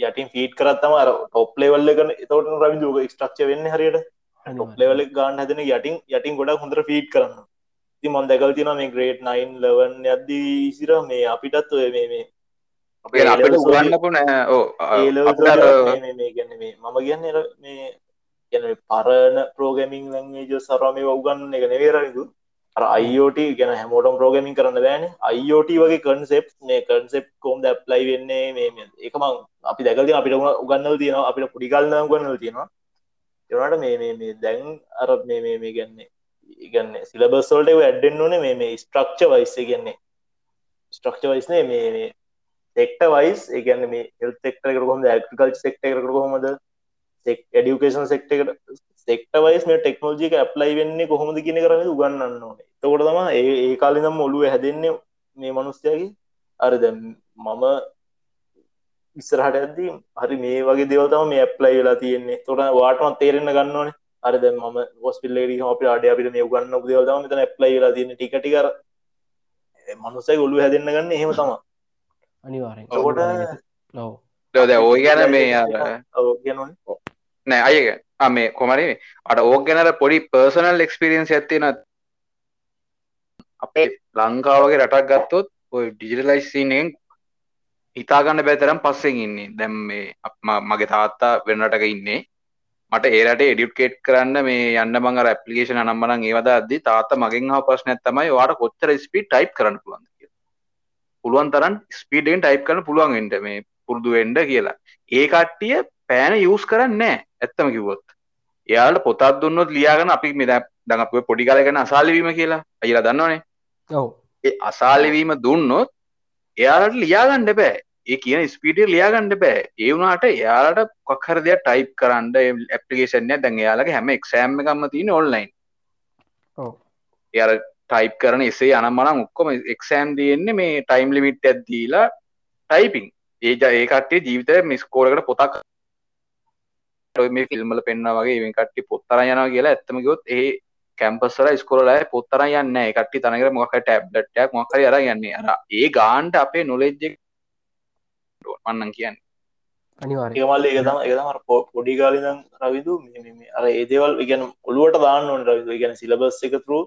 යටින් ෆීඩ් කරත්තම අර ටොප්ලේවල්ල කන තවට රවිදුක ස්ට්‍රක්ෂ වෙන්න හරියට. අනිවාර්යෙන්. ලෙවල ගාන් හැදෙන යටින් යටින් ගොඩක් හොඳර ෆීඩ් කරන්න ති මන් දැකල් තින මේ ග්‍රේට් නයින් ලවන් යද්දී ඉසිර මේ අපිටත් ඔය මේ මේ අපේ අපිට උගන්නපු නෑ. ඕ අපිට අර මේ ගැන මේ මම කියන්න මේ ගැන පරණ ප්‍රෝගමින් ලංගේ සරම උගන්න එක අර අයිෝට ගැන හැමෝටම් ප්‍රෝගමින් කරන්න බෑන. අයිෝට වගේ කන්සෙප් මේ කන්සෙප් කෝම් ද ප්ලයි වෙන්නේ මේ එකම අපි දැකල්ති අපිට උගන්නල් තියෙනවා අපිට පුඩිකල්න්න ගන්නල් තියෙනවා. එනට මේ දැන් අර මේ මේ ගැන්නේ ඉගන්න සිලබස්වල්ට ඇඩ්ඩෙන් ඕන මේ මේ ස්ට්‍රක්ෂ වයිස් ගන්නේ ස්ට්‍රක්ෂ වයිස්නේ මේ මේ සෙක්ට වයිස් ඒගන්න මේ හෙල් එක්ට කොම ඇකල් සෙක්ට එකට කොහොමද එඩියුකේෂන් සෙක්ට සෙක්ට වයිස් මේ ටෙක්නෝජික ඇප්ලයි වෙන්නේ කොහොමද කියන කරම උගන්නන්න ඕනේ. තකොට තම ඒ ඒ කාලිනම් ඔලුව හැදෙන්නේ මේ මනුස්්‍යයගේ අර දැ මම ඉස්සරහට ඇද්දී හරි මේ වගේ දෙවතම මේ ඇප්ලයි වෙලා තියෙන්නේ. තොට වාටමත් තේරෙන ගන්නවනේ අර දැ ම ගොස්පිල්ලේඩි අප අඩ අපිට මේ ගන්න දෙවතම මෙතන ඇප්ලයි වෙලා තියෙන ටිකටිකර මනුසයි ඔලු හැදන්න ගන්න එහෙම තම අනිවාරෙන් තකොට ඔව්. දැ ඕයි ගැන මේ නෑ අයක මේ කොමරි අට ඕක් ගැනර පොඩි පර්සනල් එක්ස්පිරියන්ස් ඇත්තින අපේ ලංකාවගේ රටක් ගත්තොත් ඔය ඩිජිටලයිසිනෙන් හිතාගන්න බැතරම් පස්සෙන් ඉන්නේ. දැම් මේ අප මගේ තාත්තා වෙනටක ඉන්නේ මට ඒරට එඩියුට්කේට් කරන්න මේ යන්න මං ඇපලිකේෂන නම්බන ඒවද අද තාත මගෙන් හා ප්‍රශ්න තමයි වාට කොච්චර ස්පී ටයිප් කරන්න පුළුවන් පුළුවන් තරන් ස්පීඩෙන් ටයිප් කරන පුළුවන් එට මේ පුරුදු එන්ඩ කියලා. ඒ කට්ටිය පෑන යස් කරන්න නෑ ඇත්තම කිව්වොත්. එයාට පොතත් දුන්නොත් ලියාගන අපි මෙ දඟපුව පොඩි කලගෙන අසාලිවීම කියලා. අයිලා දන්නවනේ. ඒ අසාලිවීම දුන්නොත් එයාලට ලියාගණ්ඩ බෑ ඒ කියන ස්පීටිය ලියාගණ්ඩ බෑ. ඒ වුණට එයාලට කොක්හර දෙයක් ටයිප් කරන්න ඇපලිකේෂන්ය දැන් එයාලගේ හැම එක්ෂෑම් එකම්ම තියෙන ඔන්ලයින් එයාර ටයිප් කරන එසේ අනම්මනම් ඔක්කොම එක්ෂෑම් තියෙන්නේ මේ ටයිම් ලිමිට් ඇදදීලා ටයිපිං ඒ ඒ කටේ ජීවිතය මිස්කෝලකට පොතක් මේ ෆිල්ම්මල පෙන්න්න වගේ ඉවෙන් කට්ටි පොත්තර යනවා කියලා ඇත්තමකොත් ඒ කැම්පස්සර ස්කොලලා පොත්තර යන්න කට්ටි තනකර මොක ටැබ්ලට්යක් මොකර අර යන්නේ. අර ඒ ගාන්ට අපේ නොලෙජ්ජ මන්නන් කියන්න. අනිවාරෙන් ඒමල්ල එක තම එක තම පොඩි කාලිදම් රවිදු අර ඒදේවල් ඉගැන ඔළුවට දාන්න ඕන රවිදු. ගැන සිලබස් එක තුරු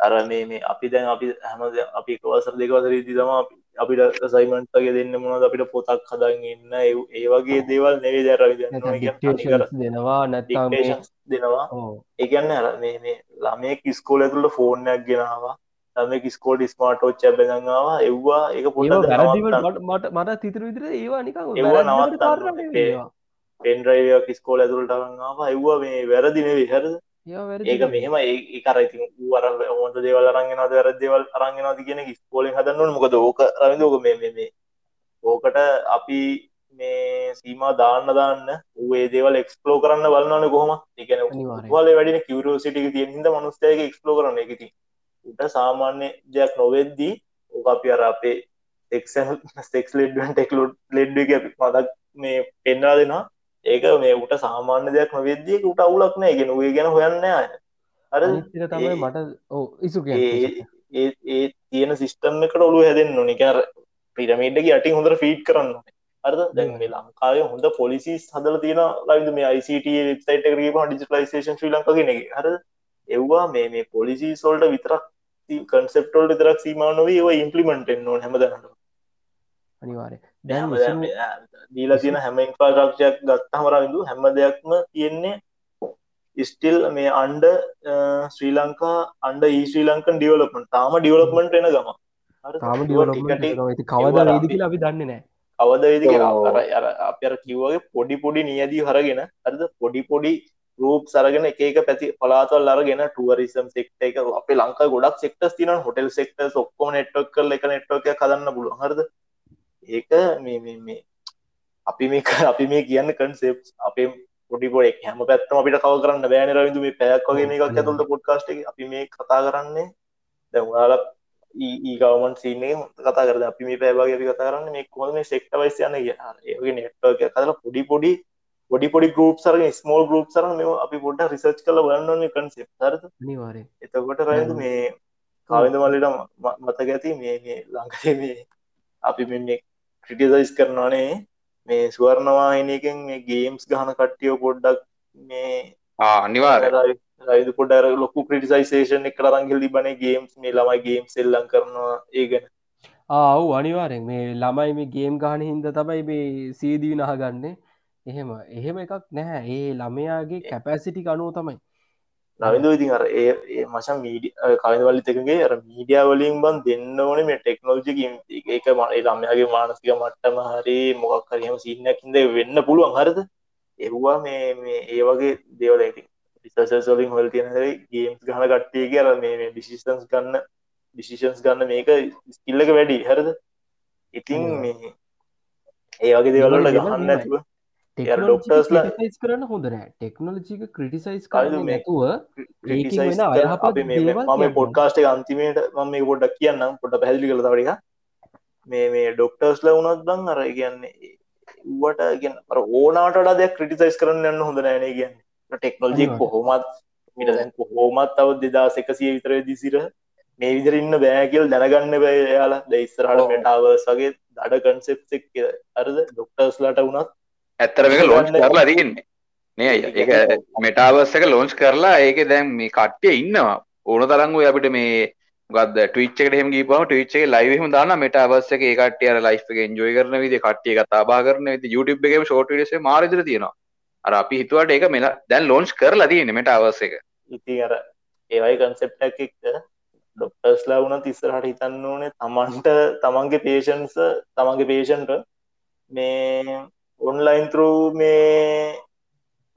අර මේ මේ අපි දැන් අපි හැම අපි එකවසර දෙකවසර ඉදි තම අපිට සයිමන්ටගේ දෙන්න මොනද අපිට පොතක් හදන් ඉන්න ඒ වගේ දේවල් නෙවේ දැරවි dictations දෙනවා නැත්නම් මේ- දෙනවා. ඕ ඒගන්න අර මේ මේ ළමේ කිස්කෝල ඇතුළ ෆෝර්නයක් ගෙනවා ළම කිස්කෝඩ් ස්මාර්ටෝච් බැදඟවා එව්වා ඒවා පොට මට මට තිතර විදිර ඒවා නිකන් ඒවා ඒවා. පෙන්ඩ්‍රයිවයක් ස්කෝල ඇතුළට අරන්නවා එව්වා මේ වැරදි නෙවේ හැරද ඒවා වැරදි ඒක. මෙහෙම ඒ කර ඉතින් වර හොඳ දේවල් අරන්ගෙනද වැරදේවල් අරන්ගෙනද කියන ස්කෝලෙන් හදන්නවන මොකද ඕක රවිදෝක මේ මේ මේ ඕකට අපි මේ සීම දාන්න දාන්න ඒ දේවල් එක්ස්පලෝ කරන්න බලන්නන කොහොම එකන. වල වැඩින කිවරෝසිටික තියෙන් හිද මනුස්තයක එක්ස්පලෝ කරන එකති උට සාමාන්‍ය දෙයක් නොවෙද්දී ඕක අපි අර අපේ එක්සන් ස්ටෙක්ස් ලෙඩ්ුවන් ටෙක්ලෝඩ් ලෙඩ් එක මදක් මේ පෙන්වා දෙනවා. ඒක මේ උට සාමාන්‍ය දෙයක් නොවෙද්දී උට අවුලක් නෑ. ගෙන ගැන හොයන්න අය. අර තමයි මට ඉසු ඒ තියෙන සිිස්ටම් එකට ඔලු හැදෙන් නොනිකර පිරමේඩ්ඩගේ අටි හොඳට ෆීට් කරන්න අරද දැන් මේ ලංකාය හොඳ පොලිසිස් හදල තියෙන ලයිද මේ ICT වෙබ්සයිට එකරීම ඩිජිටලයිසේෂන් ශ්‍රී ලංකාගෙන හර එව්වා මේ මේ පොලිසි සොල්ට විතරක් කන්සෙප්ටෝල් විතරක් සීමානොවේ ඒව ඉම්පලිමෙන්ටෙන් නො හැමදනට අනිවාරය දැන් දීලා තියෙන හැම ඉන්ෆ්‍රාශක්ෂයක් ගත්තහම රවිදු හැම දෙයක්ම තියෙන්නේ ස්ටිල් මේ අන්ඩ ශ්‍රී ලංකා අන්ඩ ඒ ශ්‍රී ලංකන් ඩියවලපන් තාම ඩියවලපමට එන ගම? තාම කවද වේද අපි- කියලා අපි දන්නේ නෑ කවද වෙදි කියලා ඔව්. අර අර අපි අර කිව්වගේ පොඩි පොඩි නියදී හරගෙන හරිද? පොඩි පොඩි රූප් සරගෙන එක පැති පලාතවල් අරගෙන ටුවරිසම් සෙක්ට එක අපේ ලංකා ගොඩක් සෙක්ටස් තින හොටල් සෙක්ට ඔක්කොම නෙට්වක් කල් එක නෙට්වක කදන්න පුළුවන්. හරද? ඒක මේ මේ මේ අපි මේ අපි මේ කියන්න කන්සෙප් අපේ පොඩි පොඩ හැම පැත්තම අපිට කව කරන්න බෑන රවිදු මේ පැයක් වගේ මේකක් ඇතුළට පොඩ්කාස්ට අපි මේ කතා කරන්නේ. දැවාල ඒගවමන් සින්නේ කතා කරද අපි මේ පැබගේ අපි කතා කරන්න මේ කොම මේ සෙක්ට වයිස් යන ඒගේ නෙට්වක කතල පොඩි පොඩි පොඩි පොඩි ගරුප් සරගේ ස්මෝල් ගරුප් සර මෙ අපි පොඩ්ඩ රිසර්ච් කල බලන්නන්නේ කන්සෙප් හරද? අනිවාරය එතකොට රයිද මේ කාවිද මල්ලට මතක ඇති මේ මේ ලංකේ මේ අපි මෙ ක්‍රටිසයිස් කරනවානේ මේ ස්වර්ණවාහිනයකෙන් මේ ගේම්ස් ගහන කට්ටියෝ පොඩ්ඩක් මේ අනිවාර රයිද පොඩ්ඩර ලොකු ක්‍රටිසයිසේෂන් එක රංගිල් තිබනේ ගේම්ස් මේ ළමයි ගේම් සෙල්ලං කරනවා ඒගැන ආව් අනිවාරෙන් මේ ළමයි මේ ගේම් ගහන හින්ද තමයි මේ සීදී නහගන්නේ එහෙම එහෙම එකක් නැහැ. ඒ ළමයාගේ කැපැසිටි අනුව තමයි. නවිද ඉතින් අර ඒ මචන් මීඩිය කවිදවල්ලි එකගේ අර මීඩිය වලින් බන් දෙන්න ඕන මේ ටෙක්නෝජි ඒක මයි ළමයාගේ මානසික මට්ටම හරි මොකක් හරිම සින්නකින්ද වෙන්න පුළුවන් හරිද? එව්වා මේ මේ ඒ වගේ දේවල. රිසර්සලින් හොල් තියෙන ගේම්ස් ගහන කට්ටියගේ අර මේ ඩිසිස්ටන්ස් ගන්න ඩිසිෂන්ස් ගන්න මේක ස්කිල්ලක වැඩි. හරිද? ඉතින් මේ ඒ වගේ දේවල්ලට ගහන්න ඇතුව ටෙක්නෝජිස් කරන්න හොඳ නෑ ටෙක්නෝලජික ක්‍රටිසයිස් කරන්න නැතුව මම. පොඩ්කාස්ට එක අන්තිමට මම මේ පොඩ්ඩක් කියන්නම් පොඩ පැදිලි කළ තවටික මේ මේ ඩොක්ටර්ස් ලවුනත් බං අර කියන්නේ ඌවට ගෙන ඕනාට දෙයක් ක්‍රටිසයිස් කරන්න යන්න හොඳ නෑනේ කියන්න අනිවාර්යෙන්. කොහොමත් මිට දැන් කොහෝමත් තව දෙදස් එකසිය විතර දිසිර මේ විදිර ඉන්න බෑකිල් දැනගන්න බෑ යාලා දෙයිස්සරහට ඔව්. මෙටාවර්ස් වගේ දඩ කන්සෙප් එක් අරද ඩොක්ටර්ස්ලට වුණත් ඇත්තර මේක ලෝච් කරලා තියෙන්නේ. නේ අයියා. ඒ ඒක මෙටාවර්ස් එක ලෝන්ච් කරලා ඒක දැන් මේ කට්ටිය ඉන්නවා. ඕන තරම් ඔය අපිට මේ මොකද්ද ට්විච් එකට එහෙම ගිහපුවම ට්විච් එකේ ලයිව් එහෙම දානවා. මෙටාවර්ස් එකේ ඒ කට්ටිය අර ලයිෆ් එක එන්ජොයි කරන විදිහ කට්ටිය කතා බහ කරන විදිහ YouTube එකේම ෂෝට් වීඩියෝස් එක මාර විදිහට තියෙනවා. අර අපි හිතුවට ඒක මෙලා දැන් ලෝන්ච් කරලා තියෙන්නේ මෙටාවර්ස් එක. ඉතින් අර ඒවයි කන්සෙප්ටක් එක්ක ඩොක්ටර්ස්ලා වුණත් ඉස්සරහට හිතන්න ඕනේ තමන්ට තමන්ගේ පේෂන්ස තමන්ගේ පේෂන්ට මේ ඔන්ලයින් තරු මේ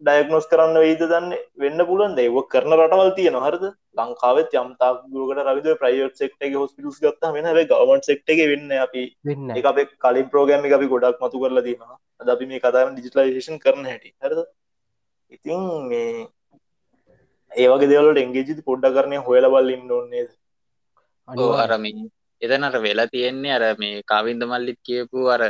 ඩයක්නොස් කරන්න වෙයිද දන්න? වෙන්න පුලන් දෙව කරන රටවල් තියෙන හරද? ලංකාවත් යම්තාක් දුරකට රවිද ප්‍රයිවට් සෙක්ට එක හොස්පිටස් ගත්ත වෙන. හැ ගවන් සෙක්ට එක වෙන්න අපි. වෙන්න එක අප කලින් ප්‍රෝගෑම එක අපි ගොඩක් මතු කරලා දීම අද අපි මේ කතාම ඩිජිටලයිසේෂන් කරන හැටි. හරද? ඉතින් මේ ඒවගේ දෙවලට එංගේජි පොඩ්ඩ කරනය හොයල බල් ඉන්න ඕන්නේ ඕ අරම එතනට වෙලා තියෙන්නේ අර මේ කවින්ද මල්ලිත් කියපු අර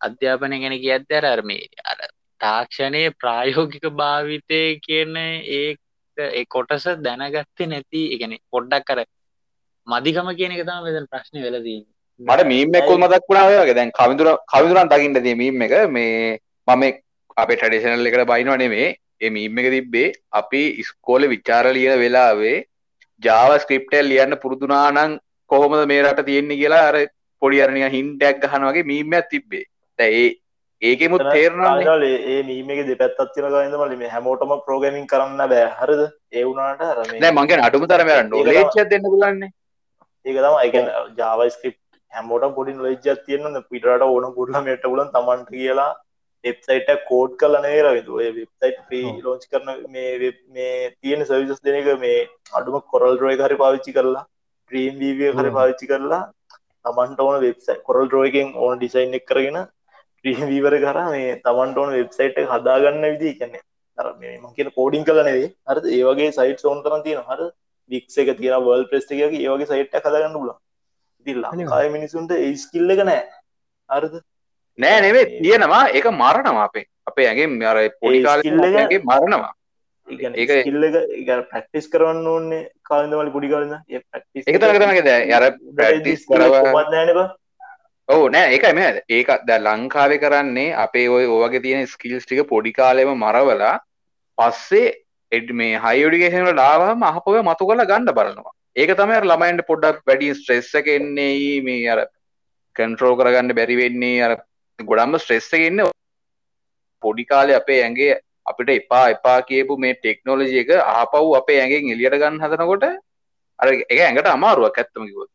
අධ්‍යාපනය ගැන කියද්ද අර අර මේ අර තාක්ෂණය ප්‍රායෝගික භාවිතය කියන ඒ ඒ කොටස දැනගත්තේ නැති එකන පොඩ්ඩක් කර මදිකම කියන එක තම වෙදන් ප්‍රශ්න වෙලදී මට මීම් එකක් මතක් වුණා ඔය වගේ. දැන් කවිඳුර කවිඳුරන් දකින්න තියෙන මීම් එක මේ මම අපේ ට්‍රැඩිෂනල් එකට බයිනවා නෙමේ ඒ මීම් එක තිබ්බේ අපි ඉස්කෝලේ විචාර ලියන වෙලාවේ ජාව ස්ක්‍රිප්ටල් ලියන්න පුරුදුනානං කොහොමද මේ රට තියෙන්නේ කියලා අර පොඩි අරනිය හින්ටක් ගහන වගේ මීමයක් තිබ්බේ. දැ ඒ තේරනාලේ ආයතන ඒ මීමක දෙපැත්තත් තියෙන ගයින්ද මලි මේ හැමෝටම ප්‍රෝගමින් කරන්න බෑ. හරිද? ඒ වුණාට අර මේ නෑ මගේ අඩුම තරම නොලේච්ච දෙන්න පුලන්නේ ඒක තම එක ජාවස්ක්‍රප් හැමෝට පොඩි නොලෙජ්ජත් තියන්න පිටට ඕන පුඩලමට පුලන් තමන්ට කියලා වෙබ්සයිට කෝඩ් කලනේ රවිතු වෙබ්සයිට් ප්‍රී ලෝච් කරන මේ මේ තියෙන සවිසස් දෙනක මේ අඩුම කොරල් රෝය හරි පාවිච්චි කරලා ක්‍රීම් වීවිය හරි පාවිච්චි කරලා තමන්ට ඕන වෙබ්සයි කොරල් රෝයකෙන් ඕන ඩිසයින් එක් කරගෙන ක්‍රීම් වීවර කර මේ තමන්ට ඕන වෙබ්සයිට් හදාගන්න විදි කියන්නේ අර මේ කියන කෝඩින් කල නෙවේ හර ඒවගේ සයිට් සෝන් කරන තියෙන හර වික්ස එක තියෙන වල් ප්‍රස්ට එක ඒවගේ සයිට් හදාගන්න පුල ලංකාය මිනිසුන්ට ඒ ස්කිල්ල එක නෑ අරද නෑ නෙවේ තියෙනවා. ඒක මරණවා අපේ. අපේ ඇගේ අර පොඩිකාලගේ මරණවා පැක්ටිස් කරන්න ඕන්නේ කාලදමල පුඩි කාලන්න එක තරගතමගේ ද යර ප්‍රටිස් කරව නෑනබ ඕ නෑ ඒක එම ඒක ද ලංකාවෙ කරන්නේ අපේ ඔය ඕවගේ තියෙන ස්කිල්ස් ටික පොඩි කාලෙම මරවලා පස්සේ එඩ මේ හයිඩිගේෂන ලාවම අහපොව මතු කල ගන්න බලනවා. ඒක තමයි ළමයින්ට පොඩ්ඩක් වැඩි ස්ට්‍රෙස්ස කෙන්නේ මේ අර කන්ට්‍රෝ කරගන්න බැරිවෙන්නේ අර ගොඩම්ම ස්ට්‍රෙස්සගන්න පොඩි කාලෙ අපේ ඇගේ අපිට එපා එපා කියපු මේ ටෙක්නෝලජි එක ආපව් අපේ ඇගෙන් එලියට ගන්න හදනකොට අර එක ඇඟට අමාරුවක් ඇත්තමකිවොත්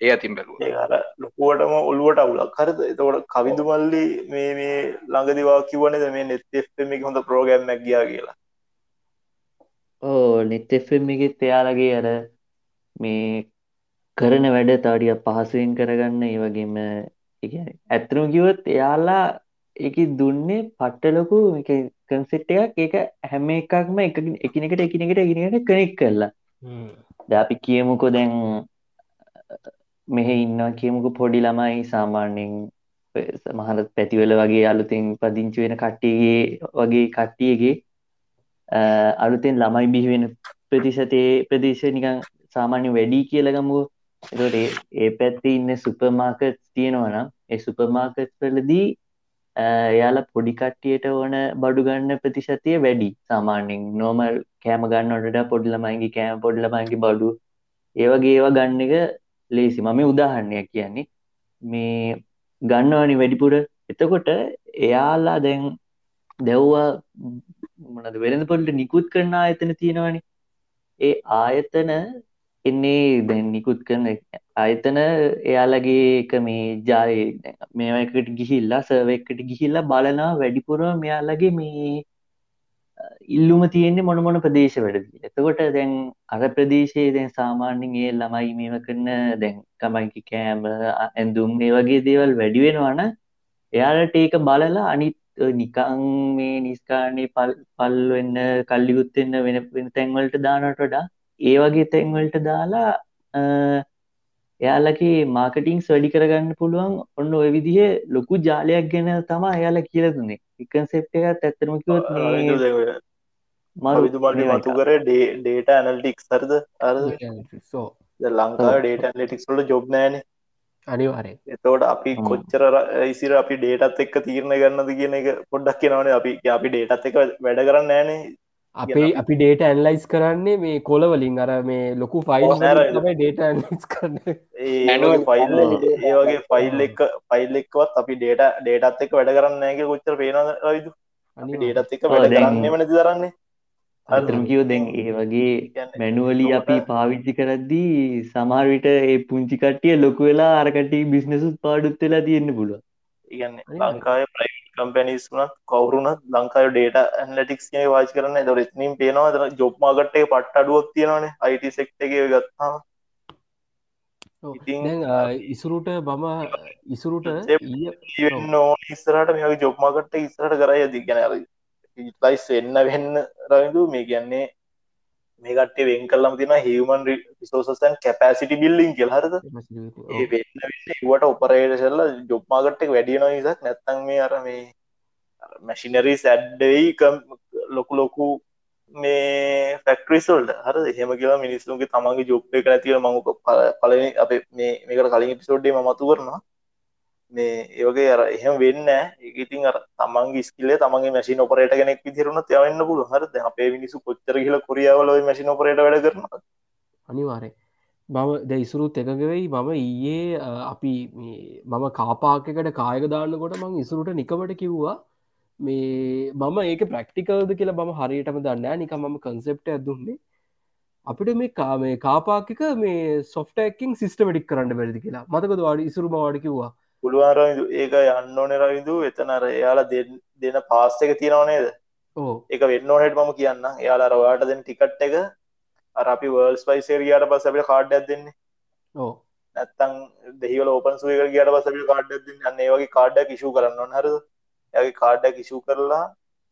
ඒ අතින් බැලුව. ඒර ලොකුවටම ඔල්ුවට අවුලක්. හරද? එතකොට කවිදු මල්ලි මේ මේ ළඟදිවා කිවනද මේ නෙත් එක හොඳ ප්‍රෝගම්මක් ගියා කියලා. ඕ නෙත් එකෙත් එයාලගේ අර මේ කරන වැඩ තාඩිය පහසුවෙන් කරගන්න ඒ වගේම ඇත්තනම කිවොත් එයාලා එක දුන්නේ පට්ටලොකු කන්සෙට් එකක්. ඒක හැම එකක්ම එක එකිනෙකට එකිනෙකට එකිනෙට කනෙක් කරලා. ද අපි කියමුකෝ දැන් මෙහ ඉන්න කියමුක පොඩි ළමයි සාමාන්‍යෙන් මහරත් පැතිවල වගේ අලුතින් පදිංචි වෙන කට්ටියගේ වගේ කට්ටියගේ අලුතෙන් ළමයි බිහිවෙන ප්‍රතිශතේ ප්‍රදේශ නිකං සාමාන්‍ය වැඩි කියලගමුව එතට ඒ පැත්ති ඉන්න සුපර්මාකට් තියෙනවනම් ඒ සුපර්මාකට් වලදී එයාලා පොඩිකට්ටියට ඕන බඩු ගන්න ප්‍රතිශතිය වැඩි සාමාන්‍යෙන් නෝමල් කෑම ගන්නට පොඩ්ලමයිගේ කෑම පොඩ්ලමයිගේ බඩු. ඒවගේ ඒවා ගන්න එක ලේසි මම උදාහරණයක් කියන්නේ මේ ගන්නවානි වැඩිපුර. එතකොට එයාලා දැන් දැව්වා මොනද වෙළඳ පොලට නිකුත් කරන ආයතන තියෙනවනි. ඒ ආයතන එන්නේ දැන් නිකුත් කරන ආයතන එයාලගේ එක මේ ජාය මේකට ගිහිල්ලා සර්ව එකට ගිහිල්ලා බලනා වැඩිපුරුව මෙයාලගේ මේ ඉල්ලුම තියෙන්නේ මොන මොන ප්‍රදේශ වැඩදී එතකොට දැන් අර ප්‍රදේශයේ දැන් සාමාන්‍යෙන් ඒ ළමයි මේව කරන දැන් තමයිකි කෑම ඇඳුම් ඒ වගේ දේවල් වැඩි වෙනවන එයාලට ඒක බලලා අනිත් නිකං මේ නිස්කානේ පල් පල් වෙන්න කල්ලිකුත්වෙන්න වෙන වෙන තැන්වලට දානට වඩා ඒ වගේ තැන්වලට දාලා එයාලගේ මාකටිංස් වැඩි කරගන්න පුළුවන් ඔන්න ඔය විදිහ ලොකු ජාලයක් ගැන තමා එයාලා කියලදුන්නේ එකන්සෙප් එකත් ඇත්තරමකිවත් මරුතුමල්ි මතු කර ඩේට ඇනල්ටික් සරද අර ලංකා ඩේට ඇනලිටික්ස් වල ජොබ් නෑන අනිවාරය එතෝට අපි කොච්චර ඉසිර අපි ඩේටත් එක්ක තීරණ ගන්නද කියන එක පොඩ්ඩක් කියනවනේ. අපි අපි ඩේටත් එක වැඩ කරන්න ෑනේ අපේ අපි ඩේට ඇන්ලයිස් කරන්නේ මේ කොලවලින් අර මේ ලොකු ෆයිල් තමයි ඩේට ඇන්ලයිස් කරන්න. ෆයිල් ඒ වගේ ෆයිල් එක ෆයිල් එක්වත් අපි ඩේට ඩේටත් එක වැඩ කරන්න ඇගේ කොච්චර පේන රයිදු ඩේටත් එක වැඩ කරන්නේ මනති දරන්නේ අතරමකිව දැන් ඒ වගේ මැනුවලි අපි පාවිච්චි කරද්දී සමාර්විට ඒ පුංචි කට්ටිය ලොකු වෙලා අරකටි බිස්නසුත් පාඩුත් වෙලා තියෙන්න්න පුළුව ඉගන්න ලංකාය ප්‍රයි කම්පැනිස් වනත් කවරුනත් ලංකාය ඩේට ඇන්ලටික්ස් ය වාච කරන ද රත්නීම් පේනවා ද ජොබ්මාගට්ටේ පට්ට අඩුවක් තියෙනවානේ. අයිට සෙක්ටගේ ගත්තාම. ඉසුරුට බම ඉසුරුට නෝ ඉස්සරට මේ ජොබ්මාගට්ට ඉස්සරට කරය. දී ගැන ලයිස් වෙන්න වෙන්න රවිදු මේ කියන්නේ මේ කටේ වෙන් කල්ලම තින හිවමන් රිසෝසන් කැපසිටි බිල්ලිින් කෙල් හරද? වට ඔපරේටසල්ල ජොබ්මාගට්ටක් වැඩියන නිසක් නැත්තන් මේ අර මේ මැශිනරී සැඩ්ඩයි ලොකු ලොකු මේ ෆැක්ටරිසල්ට හර එහෙම කියලා මිනිස්සුන්ගේ තමන්ගේ ජොබ්ය කර තිය මංක පලන අප මේකට කලින් පිසෝඩ්ඩේ මතු කරනවා මේ ඒවගේ අර එහෙම වෙන්න ඒඉතින් අර තමන්ගේ ස්කිල්ල තමන්ගේ මැසින් ඔපරේට කෙනෙක් විදිරුණ යවන්න පුළු හර අපේ මිනිසු කොච්චර කියල කොරියාවල මැසින් ඔපරේට වැඩ කරන අනිවාරය මම ද ඉසුරුත් එකගවෙයි මම ඊයේ අ, අපි මේ- මම කාපාකකට කායක දාන්නකොට මං ඉසුරුට නිකමට කිව්වා මේ මම ඒක ප්‍රක්ටිකල්ද කියලා මම හරියටම දන්න නික මම කන්සෙප්ට ඇදුන්නේ අපිට මේ කාමේ කාපාකික මේ සොෆ්ටකින් සිස්ටමටික් කරන්න බැරිදි කියලා. මතකද වාඩ ඉසුරු මවාඩ කිව්වා. පුළුවන් රවිදු. ඒක යන්න ඕනේ රවිදු. එතන අර එයාලා දෙන්න දෙන පාස් එක තියෙනව නේද? ඕ ඒක වෙන්න ඕනෙට මම කියන්න එයාලා අර ඔයාට දෙන ටිකට් එක අර අපි වර්ල්ඩ් ස්පයිස් ඒරියාට පස්සේ අපිට කාඩ් එකක් දෙන්නේ. ඕ නැත්තම් දෙහිවල ඕපන් සුව එකට ගියාට පස්සේ අපිට කාඩ් එකක් දෙන්නේ. අන්න ඒ වගේ කාඩ් එකක් ඉෂුව කරන්න ඕන හරිද? එයාගේ කාඩ් එකක් ඉෂුව කරලා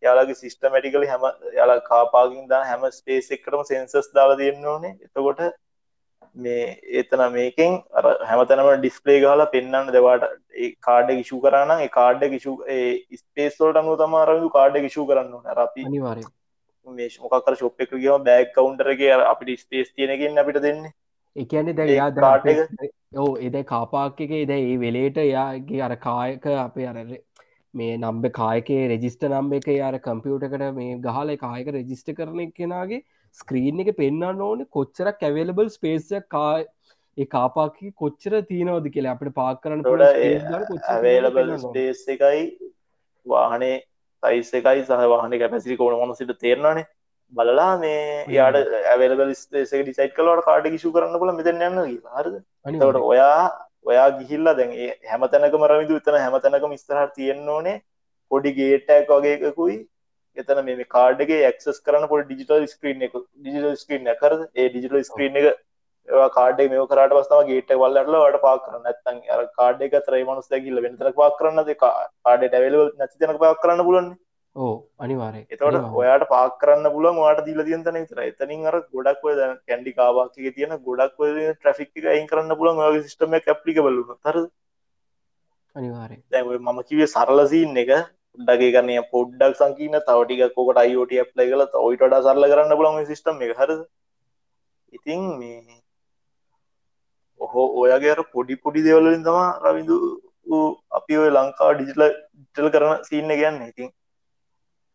එයාලගේ සිස්ටමැටිකලි හැම එයාලා කාර් පාකින් දාන හැම ස්පේස් එකකටම සෙන්සර්ස් දාලා තියෙන්න ඕනේ. එතකොට මේ එතන මේකෙන් අර හැමතැනම ඩිස්පලේ ගහලා පෙන්වන්න දෙවාට කාඩ් එක ඉෂුව කරා නම් ඒ කාඩ් එක ඉෂුව ඒ ස්පේස් වලට අනුව තමයි අර කාඩ් ඉෂුව කරන්න අර අපි අනිවාරය මේ මොකක්කර ෂොප් එක ගියම බෑග් කවුන්ටර එක අර අපිට ස්පේස් තියෙනකින් අපිට දෙන්නේ. එකන්නේ දැ යා එක? ඕ එද කාපාක් එක එද ඒ වෙලේට යාගේ අර කායක අපේ අර මේ නම්බ කායකේ රෙජිස්ට නම්බ එක යාර කම්පියුටකට මේ ගහල කායක රෙජිස්ට කරන කෙනගේ ස්ක්‍රීන් එක පෙන්න්න ඕන කොච්චර කැවලබල් ස්පේසයක් කාය ඒ කාපාකි කොච්චර තියනවද කියලා. අපට පාක් කරන්න ඇවේලබල් ස්පේස් එකයි වාහනේ සයිස් එකයි සහ වාහන කැපැසිරි කෝන මොනසිට තේරණනේ බලලා මේ යාට ඇවලබල් ස්පේසක ඩිසයිට් කලවට කාඩ කිෂු කරන්න පුල මෙතැන යන්න හරද? තවට ඔයා ඔයා ගිහිල්ලා දැන් ඒ හැම තැනකම රවිදු එතන හැම තැනකම ඉස්තරහට තියෙන්න ඕනේ පොඩි ගේට්ටක් වගේ එකකුයි එතන මේ කාඩගේ ඇක්සස් කරන පොඩි ඩිජිටල් ස්ක්‍රීන් එක ඩිජිටල් ස්ක්‍රීන් කරද ඒ ඩිජිටල් ස්ක්‍රීන් එක කාඩ මේ කරට පස්තම ගේට වල්ලටල වට පා කරන්න. ඇත්තන් අර කාඩ එක තරයි මනුස් දැකිල්ල වෙනතර පා කරන්න කාඩ ඩැවල නැති තනක පා කරන්න පුලන්න ඕ අනිවාරය එතවට ඔයාට පාක් කරන්න පුලන් වාට දීල තියන්තන විතර එතනින් අර ගොඩක් ඔය කැන්ඩි කාවාක්ක තියෙන ගොඩක් ට්‍රෆික් අයින් කරන්න පුලන් ඔගේ සිස්ටම ඇප්ලික බලු තර අනිවාරය ඔය මම කිවේ සරලසිීන් එක ඩගේ කරනය පොඩ්ඩක් සංකීන තවටික කොකට අයිෝට ඇප්ලයි කල ඔයිට සරල කරන්න පුලන් සිිටම් හර ඉතින් මේ ඔහෝ ඔයගේ පොඩි පොඩි දෙවලින් තම රවිදු අපි ඔය ලංකා ඩිජිටල ටල් කරන සිීන්න ගැන්න ඉතින්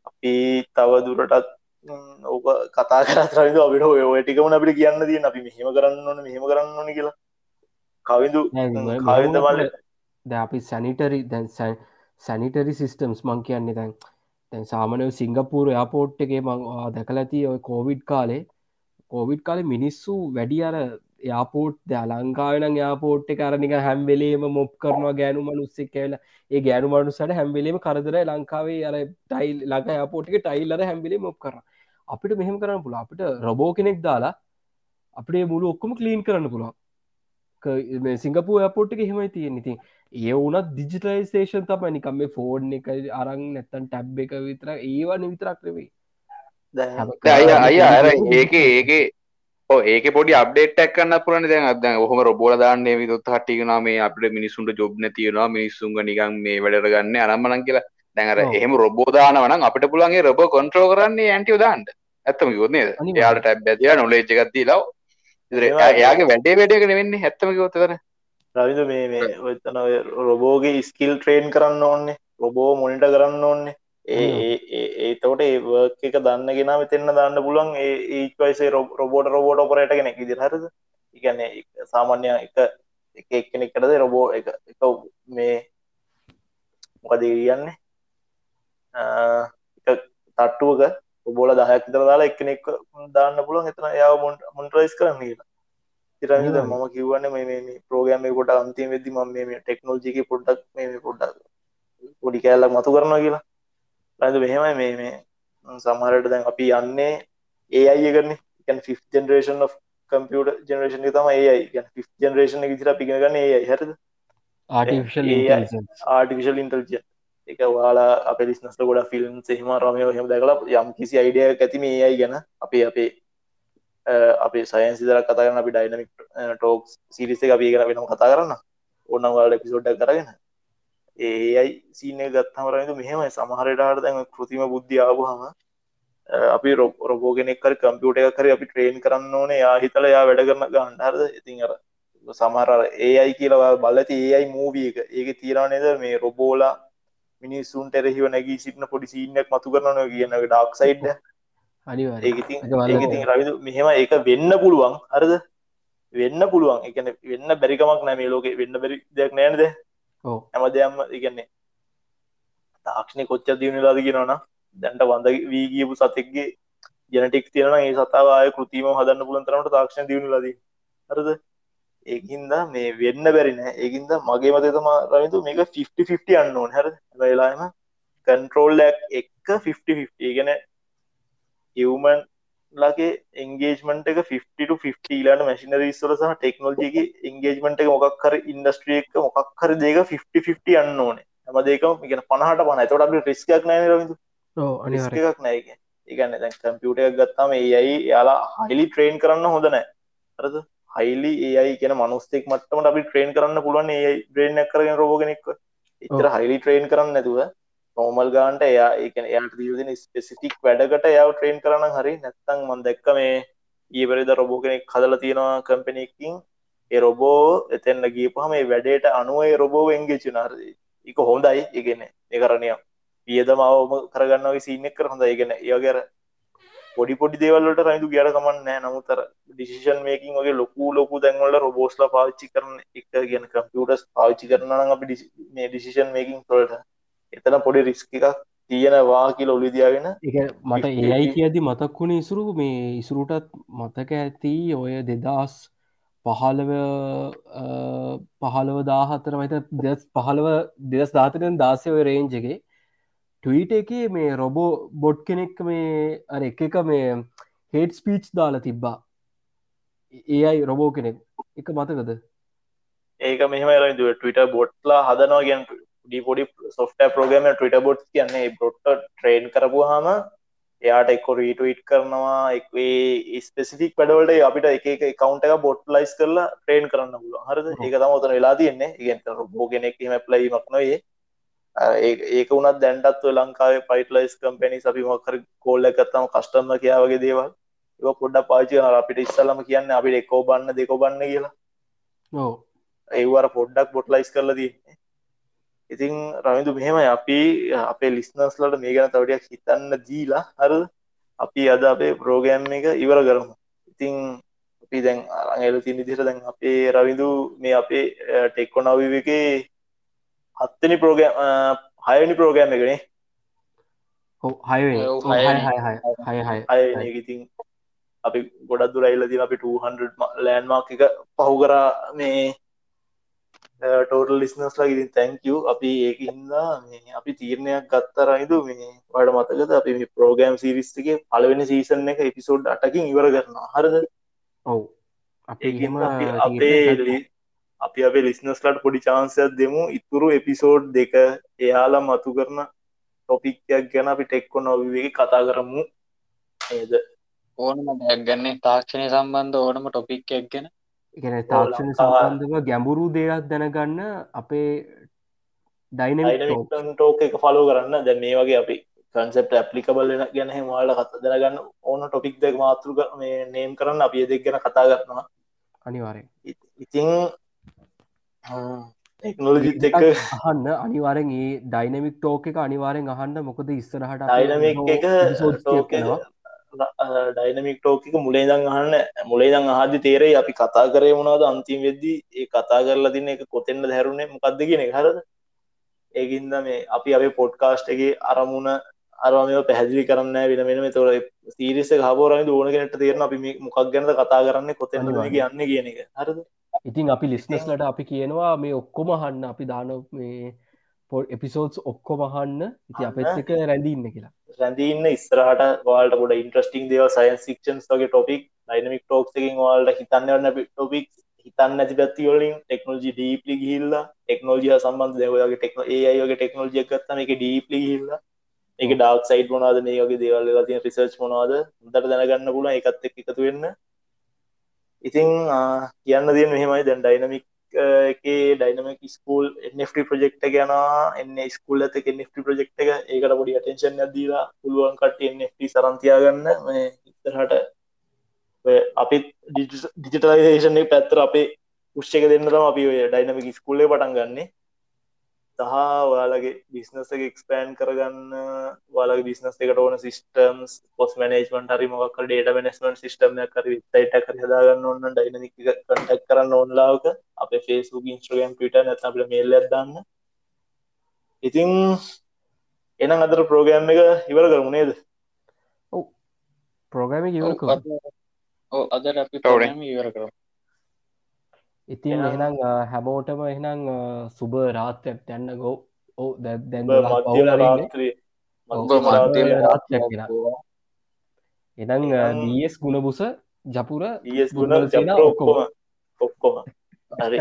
අපි තව දුරටත් ඕක කතා කරත් රවිදු අපිට ඔය ඔය ටිකම අපිට කියන්න තිය අපි මෙහෙම කරන්න ඕන මෙහෙම කරන්න ඕන කියලා. කවිදු කවිද මල්ල ද අපි සැනිටරි දැන් සැනිටරි සිිස්ටම්ස් මං කියන්නේ දැන් තැන් සාමනය සිංගපූර යාපෝට් එකේ මං දැකලති ඔය කෝවිඩ් කාලේ කෝවිඩ් කාලේ මිනිස්සු වැඩි අර යාපෝට් ද ලංකාවන යාපෝට් කරනික හැම්වෙලේම මොප් කරනවා ගෑනු මනුස්සෙක් කියලා ඒ ගෑනු මනුසට හැම්වෙලේම කරදර ලංකාවේ අර ටයිල් ලඟ යාපෝට්ක ටයිල්ලර හැම්බිලේ මොප් කර අපිට මෙහෙම කරන්න පුළ අපිට රබෝ කෙනෙක් දාලා අපේ මුළු ඔක්කොම කලීන් කරන්න පුළුවන්. සිංගපු පොට්ට හෙමයි තියෙන ඉතින් ඒ වනත් දිජිටලයිසේෂන් තම නිකම් මේ ෆෝර්න් එක අරං නැත්තන් ටැබ් එක විතර ඒවා නිවිතරක් නෙවෙයි. අය අය අර ඒක ඒක ඒක පොඩි අප්ඩේට්ක් කන්න පුරන දැන් අද හොම රොබෝල දාන්න විදුත් හටිකන මේ අපට මිනිසුන්ට ජොබ් නැතියෙනවා මිනිස්සුන්ග නිකන් මේ වැඩර ගන්න අරම්මනන් කියලා. දැඟර එහෙම රොබෝදානවන අපට පුළන්ගේ රොබ කොන්ට්‍රෝ කරන්නේ ඇන්ටිව දාන්ට ඇත්තම යොන්නේ යාට ටැබ් ඇතිය නොලේජ් එකත්දී ලව එයාගේ වැඩේ වැඩගෙන වෙන්නේ හැත්තම ගොතර රවිද මේ මේ ඔතන රොබෝගේ ස්කිල් ට්‍රේන් කරන්න ඕන්නේ. රොබෝ මොනිට කරන්න ඕන්නේ. ඒ ඒතවට ඒවර්ක එක දන්න ගෙන මෙතෙන්න දන්න පුලන් ඒවයිසේ රොබෝට රොබෝට ඔපරයට කෙනෙක් ඉදි හරද? ඉගැන්නේ සාමාන්‍ය එක එක එක්කෙනෙක්ටද රොබෝ එක එක මේ මොකද කියන්නේ? තට්ටුවක ඔබෝල දහයක් තර දාලා එක්කෙනෙක් දාන්න පුළුවන්. එතන යාව මොන්ට මොන්ටරයිස් කරන්න කියලා තිරද මම කිවන්න මේ ප්‍රෝගෑම කොට අන්තිම වෙදදි ම මේ ටෙක්නෝජික පොඩ්ඩක් මේ පොඩ්ඩක් පොඩි කෑල්ලක් මතු කරනවා කියලා. රද මෙහෙමයි මේ මේ සමහරට දැන් අපි යන්නේ ඒ අය කරන ජනරේෂන් කම්පියට ජනරේෂන් තම ඒයි ජනරේෂන විතර පිගගන්න ඒ හරද ආටිවිශල් ඉන්ටල්ජ එක වාලා අප ලිස්නස්ට ගොඩ ෆිල්ම් සෙහම රමය හෙම දැකලා යම් කිසි අයිඩිය ඇතිම ඒයි ගැන. අපේ අපේ අපේ සයන් සිදර කතා කරන අපි ඩයිනමික් ටෝක් සිරිස එක අපි කර වෙනම් කතා කරන්න. ඕන්න වාල පිසෝඩ්ඩක් කරගෙන ඒයි සීන ගත්තමරතු මෙහෙමයි. සමහරටට දැන් කෘතිම බුද්ධියාවහම අපි රොබෝගෙනෙක්කර කම්පියුට එකකර අපි ට්‍රේන් කරන්න ඕනේ. යා හිතල යා වැඩ කරන ගන්ඩහරද ඉතින් අර සමහර ඒ අයි කියලා බලති ඒ අයි මූවිය එක. ඒක තීරණයද මේ රොබෝලා මිනිස්සුන්ට එරහිව නැගී සිටින පොඩි සීනයක් මතු කරන කියන ඩක් ඒඉතින් රවිදු මෙහෙම ඒක වෙන්න පුළුවන්. හරද වෙන්න පුළුවන්. එකන වෙන්න බැරිකමක් නෑ මේ ලෝක. වෙන්න බැරි දෙයක් නෑනද හැම දෙයක්ම ඉගන්නේ තාක්ෂණය කොච්ච දියුණලාද කියෙනවන දැන්ට වඳ වී ගියපු සතෙක්ගේ ජනටික් තියෙන ඒ සතාවාය කෘතිම හදන්න පුළන්තරමට තාක්ෂණ දියුණු ලද හරද ඒහින්ද මේ වෙන්න බැරිනෑ ඒකින්ද මගේ මත තම රවිතු මේක 50 අන්නෝන් හැර වෙලාම කන්ට්‍රෝල් එක් 50 ගැන යමන් ලගේ එන්ගේජමට එක 50 ලාට මැසිනරීස්වල සහ ටෙක්නෝජිගේ එන්ගේජමට එක මොක්කර ඉන්ඩස්ට්‍රිය එක මොක්කර දේක 50 අන්න ඕනේ. හැම දෙකම ඉගෙන පනහට පන තොට අපි රිස්කයක් නෑ රවිතු එකක් නෑක ඒගන්න දැන් කම්පියුට එකක් ගත්තාම ඒයි යාලා හයිලි ට්‍රේන් කරන්න හොඳ නෑ අරද හයිලි ඒයි කියන මනුස්තෙක් මටම අපි ට්‍රේන් කරන්න පුළුවන් ඒ ්‍රේන් කරගෙන රෝගෙනෙක් එතර හයිලි ට්‍රේන් කරන්න නැතුව නෝමල් ගාන්ට එයා එක එයාට දීදන ස්පෙසිටික් වැඩකට යාව ට්‍රේන් කරන්න හරි නැත්තං මන් දැක්ක මේ ඊපරිද රොබෝ කෙනෙක් හදල තියෙනවා කම්පෙනෙක්කින් ඒ රොබෝ එතෙන්න්න ගීපහම මේ වැඩේට අනුවයි රොබෝ එන්ගේ චුනාරදී එක හොඳයි. ඉගෙන එකරණයක් වියදමාවම කරගන්නව සිීනෙක් කර හොඳ ඉගෙන ඒගර පොඩි පොඩි දේවල්ලට රයිතු ගියට කමන්න නෑ නමුතර ඩිසිෂන් මේකින් වගේ ලොකු ලොකු දැන්වල රොබෝස්ලා පාච්චි කරන එක ගෙන කම්පියටස් පාච්චි කරන අපි මේ ඩිසිෂන් මේකින් තොලට එතන පොඩි රිස්ක එකක් තියෙනවා කියල ඔලිදියාගෙන එක මට ඒයි කියදි මතක්වුණ ඉසුරු මේ ඉසුරුටත් මතක ඇති ඔය දෙදස් පහළව පහළව දාහතර මත දෙස් පහළව දෙස් දාතරෙන් දාසය ඔය රේන්ජගේ ටීට එක මේ රොබෝ බොඩ් කෙනෙක් මේ අර එක එක මේ හෙට ස්පීච් දාලා තිබ්බා. ඒ අයි රොබෝ කෙනෙක්. එක මතකද? ඒක මෙහම ටවිට බොට්ලා හදනවා ගැන් ඩිපොඩි සොෆ්ට ප්‍රෝගම ටවිට බොට් කියන්නේ බොට්ට ට්‍රේන් කරපු හම එයාට එක්ක රීටවිට් කරනවා එක්වේ ස්පෙසිෆික් වැඩවලට අපිට එක කවන්ට එක බොට් ලයිස් කරලා ට්‍රේන් කරන්න පුල හරද? ඒක තම ොතන වෙලා තියන්නේ. ඉගෙන්ට රොබෝ කෙනෙක් ම ප්ලයිමක් නොයේ ඒක වුණත් දැන්ටත්ව ලංකාවේ පයිටලයිස් කම්පැනි අපි මකර කෝල්ල එකත්තම කස්ටම්ම කියාවගේ දේවල්. ඒ පොඩ්ඩ පාචි කන අපිට ඉස්සලම කියන්න අපිට එකෝ බන්න දෙකෝ බන්න කියලා ඒවර පොඩ්ඩක් බොට්ලයිස් කරල තියන්නේ ඉතින් රමිදු මෙහෙම අපි අපේ ලිස්නස්ලට මේ ගැන තවටයක් හිතන්න දීලා හර අපි අද අපේ ප්‍රෝගෑම් එක ඉවර කරමු. ඉතිං අපි දැන් අරංගල තින් දිර දැන් අපේ රවිදු මේ අපේ ටෙක්කො නවී එකේ හත්තනි ප්‍රෝගෑම් හයනි ප්‍රෝගෑම් එකනේ. ඉතින් අපි ගොඩක් දුර ඉල්ලදින අපි 200 ලෑන්මාක් එක පහු කරා මේ ටෝටල් ලිස්නස් ලගින් තැංකව අපි ඒක හින්දා අපි තීරණයක් ගත්තරයිදු මේ වඩ මතකද? අපි මේ ප්‍රෝගෑම් සිරිස්ටිගේ පලවෙනි සීසන් එක එපිසෝඩ් අටකින් ඉවර කරනවා. හරද? ඔව්. අපේ අපි අපේ ලිස්නස්ලට පොඩි චාන්සයක් දෙමු. ඉතුරු එපිසෝඩ් දෙක එයාලා මතු කරන ටොපික්යක් ගැන අපි ටෙක්කො නොවගේ කතා කරමු. ඒද ඕනම දැක් ගන්නේ තාක්ෂණය සම්බන්ධ ඕනම ටොපික්යක් ගැන ඉගෙන තාක්ෂණ සම්බන්ධව ගැඹුරු දෙයක් දැනගන්න අපේ ඩයිනමික් ටෝක එක ෆලෝ කරන්න. දැ මේ වගේ අපි කන්සෙප් ඇපලිකබල් වෙන ගැන වාල කත දැනගන්න ඕන ටොපික් දෙක් මාතෘක මේ නේම් කරන්න. අපි දෙක් ගැන කතා කරනවා. අනිවාරය ඉතිං ටෙක්නෝලජිත් එක අහන්න අනිවාරෙන් ඒ ඩයිනමික් ටෝක එක අනිවාරෙන් අහන්න මොකද ඉස්සරහට ඩයිනමික් එක ඩයිනමික් ටෝක එක මුලේ දං අහන්න මුලේ දං අහදි තේරේ අපි කතා කරය වුණාද අන්තිම වෙද්දී ඒ කතා කරලා තින්න එක කොතෙන්න්න හැරුණේ මොකක්ද කියෙන හරද? ඒගින්ද මේ අපි අපේ පොඩ්කාස්ට් එක අරමුණ අරමය පැහැදිලි කරන්න වෙන වෙන තොර තීරෙස හබෝරම ඕනගෙනට තේරන අපි මොකක් ගැනද කතා කරන්න කොතෙන් යන්න කියන එක. හරද? ඉතින් අපි ලිස්නස්ලට අපි කියනවා මේ ඔක්කොම හන්න අපි දාන මේ පො එපිසෝඩ්ස් ඔක්කො මහන්න ඉති අපත් එක රැඳීන්න කියලා. රැඳීන්න ඉස්රහට වාල්ට ගොඩ ඉන්ට්‍රස්ටිං දේව සයින් සික්ෂන්ස් වගේ ටොපික් ඩයිනමික් ටෝක්කින් වාල්ට හිතන්නවන්න ටොපික් හිතන්න ඇති පැත්තිවලින් ටෙක්නෝජි ඩීපලි ගිල්ල ටෙක්නෝජිය සම්බන්ධ දෙවගේ ටෙක්න ඒයගේ ටෙක්නෝජිය ගත්තම එක ඩීපලි හිල්ල එක ඩක් සයිට මොනාද මේ වගේ දේවල් තිය රිසර්ච් මොනවාද දට දැනගන්න පුල එකත් එක් එකතු වෙන්න. ඉතිං කියන්න දිය මෙහෙමයි. දැන් ඩයිනමික් එක ඩයිනමික් ස්කූල් එNFT ප්‍රජෙක්් ගැන එන්න ස්කුල් ඇත NFT ප්‍රජෙක්් එක. ඒකට පොඩි අටෙන්ශන් දීලා පුළුවන් කට NFT සරන්තියාගන්න ඉතරහට අපි ඩිජිටලයිේෂන් පැත්තර අපේ උෂ්ක දෙන්නරම අපි ඔය ඩයිනමික් ස්කුල්ලේ පටන් ගන්නේ. සහ ඔයාලගේ බිස්නස එක එක්ස්පෑන් කරගන්න වාලගේ බිස්නස් එකට ඕන සිිස්ටම්ස් පොස් මනේජමට හරි මොක් ඩේට මනස්මන් සිිටම් කර විතයිට කර හදාගන්න ඔන්න ඩයිනමික් කටක් කරන්න ඔන්ලාවක අප ෆේස්බුක් ඉන්ස්ට්‍රගම් පිට නැත අපට මේල්ල දන්න. ඉතිං එනම් අදර ප්‍රෝගෑම් එක ඉවර කරමු නේද? ප්‍රෝග්‍රම ඉවරක ඔව් අදට අපි ඔව්නේ. ප්‍රෝග්‍රෑම් ඉවර කරමු ඉතින් එහෙනම්- හැමෝටම එහෙනම් සුබ රාත්‍යයක් තැන්න ගෝ ඕ දැන් රාත්‍රියක්. එනම් එහෙනම්- දස් ගුණබුස ජපුර ඊස් ගුණ ඔක්කොම. ඔක්කොම. හරි.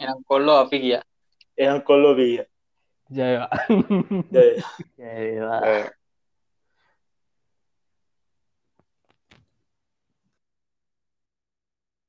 එනම් කොල්ලෝ අපි ගිය. එහන් කොල්ලෝ බීය ජයවා ජය ඒවා අ,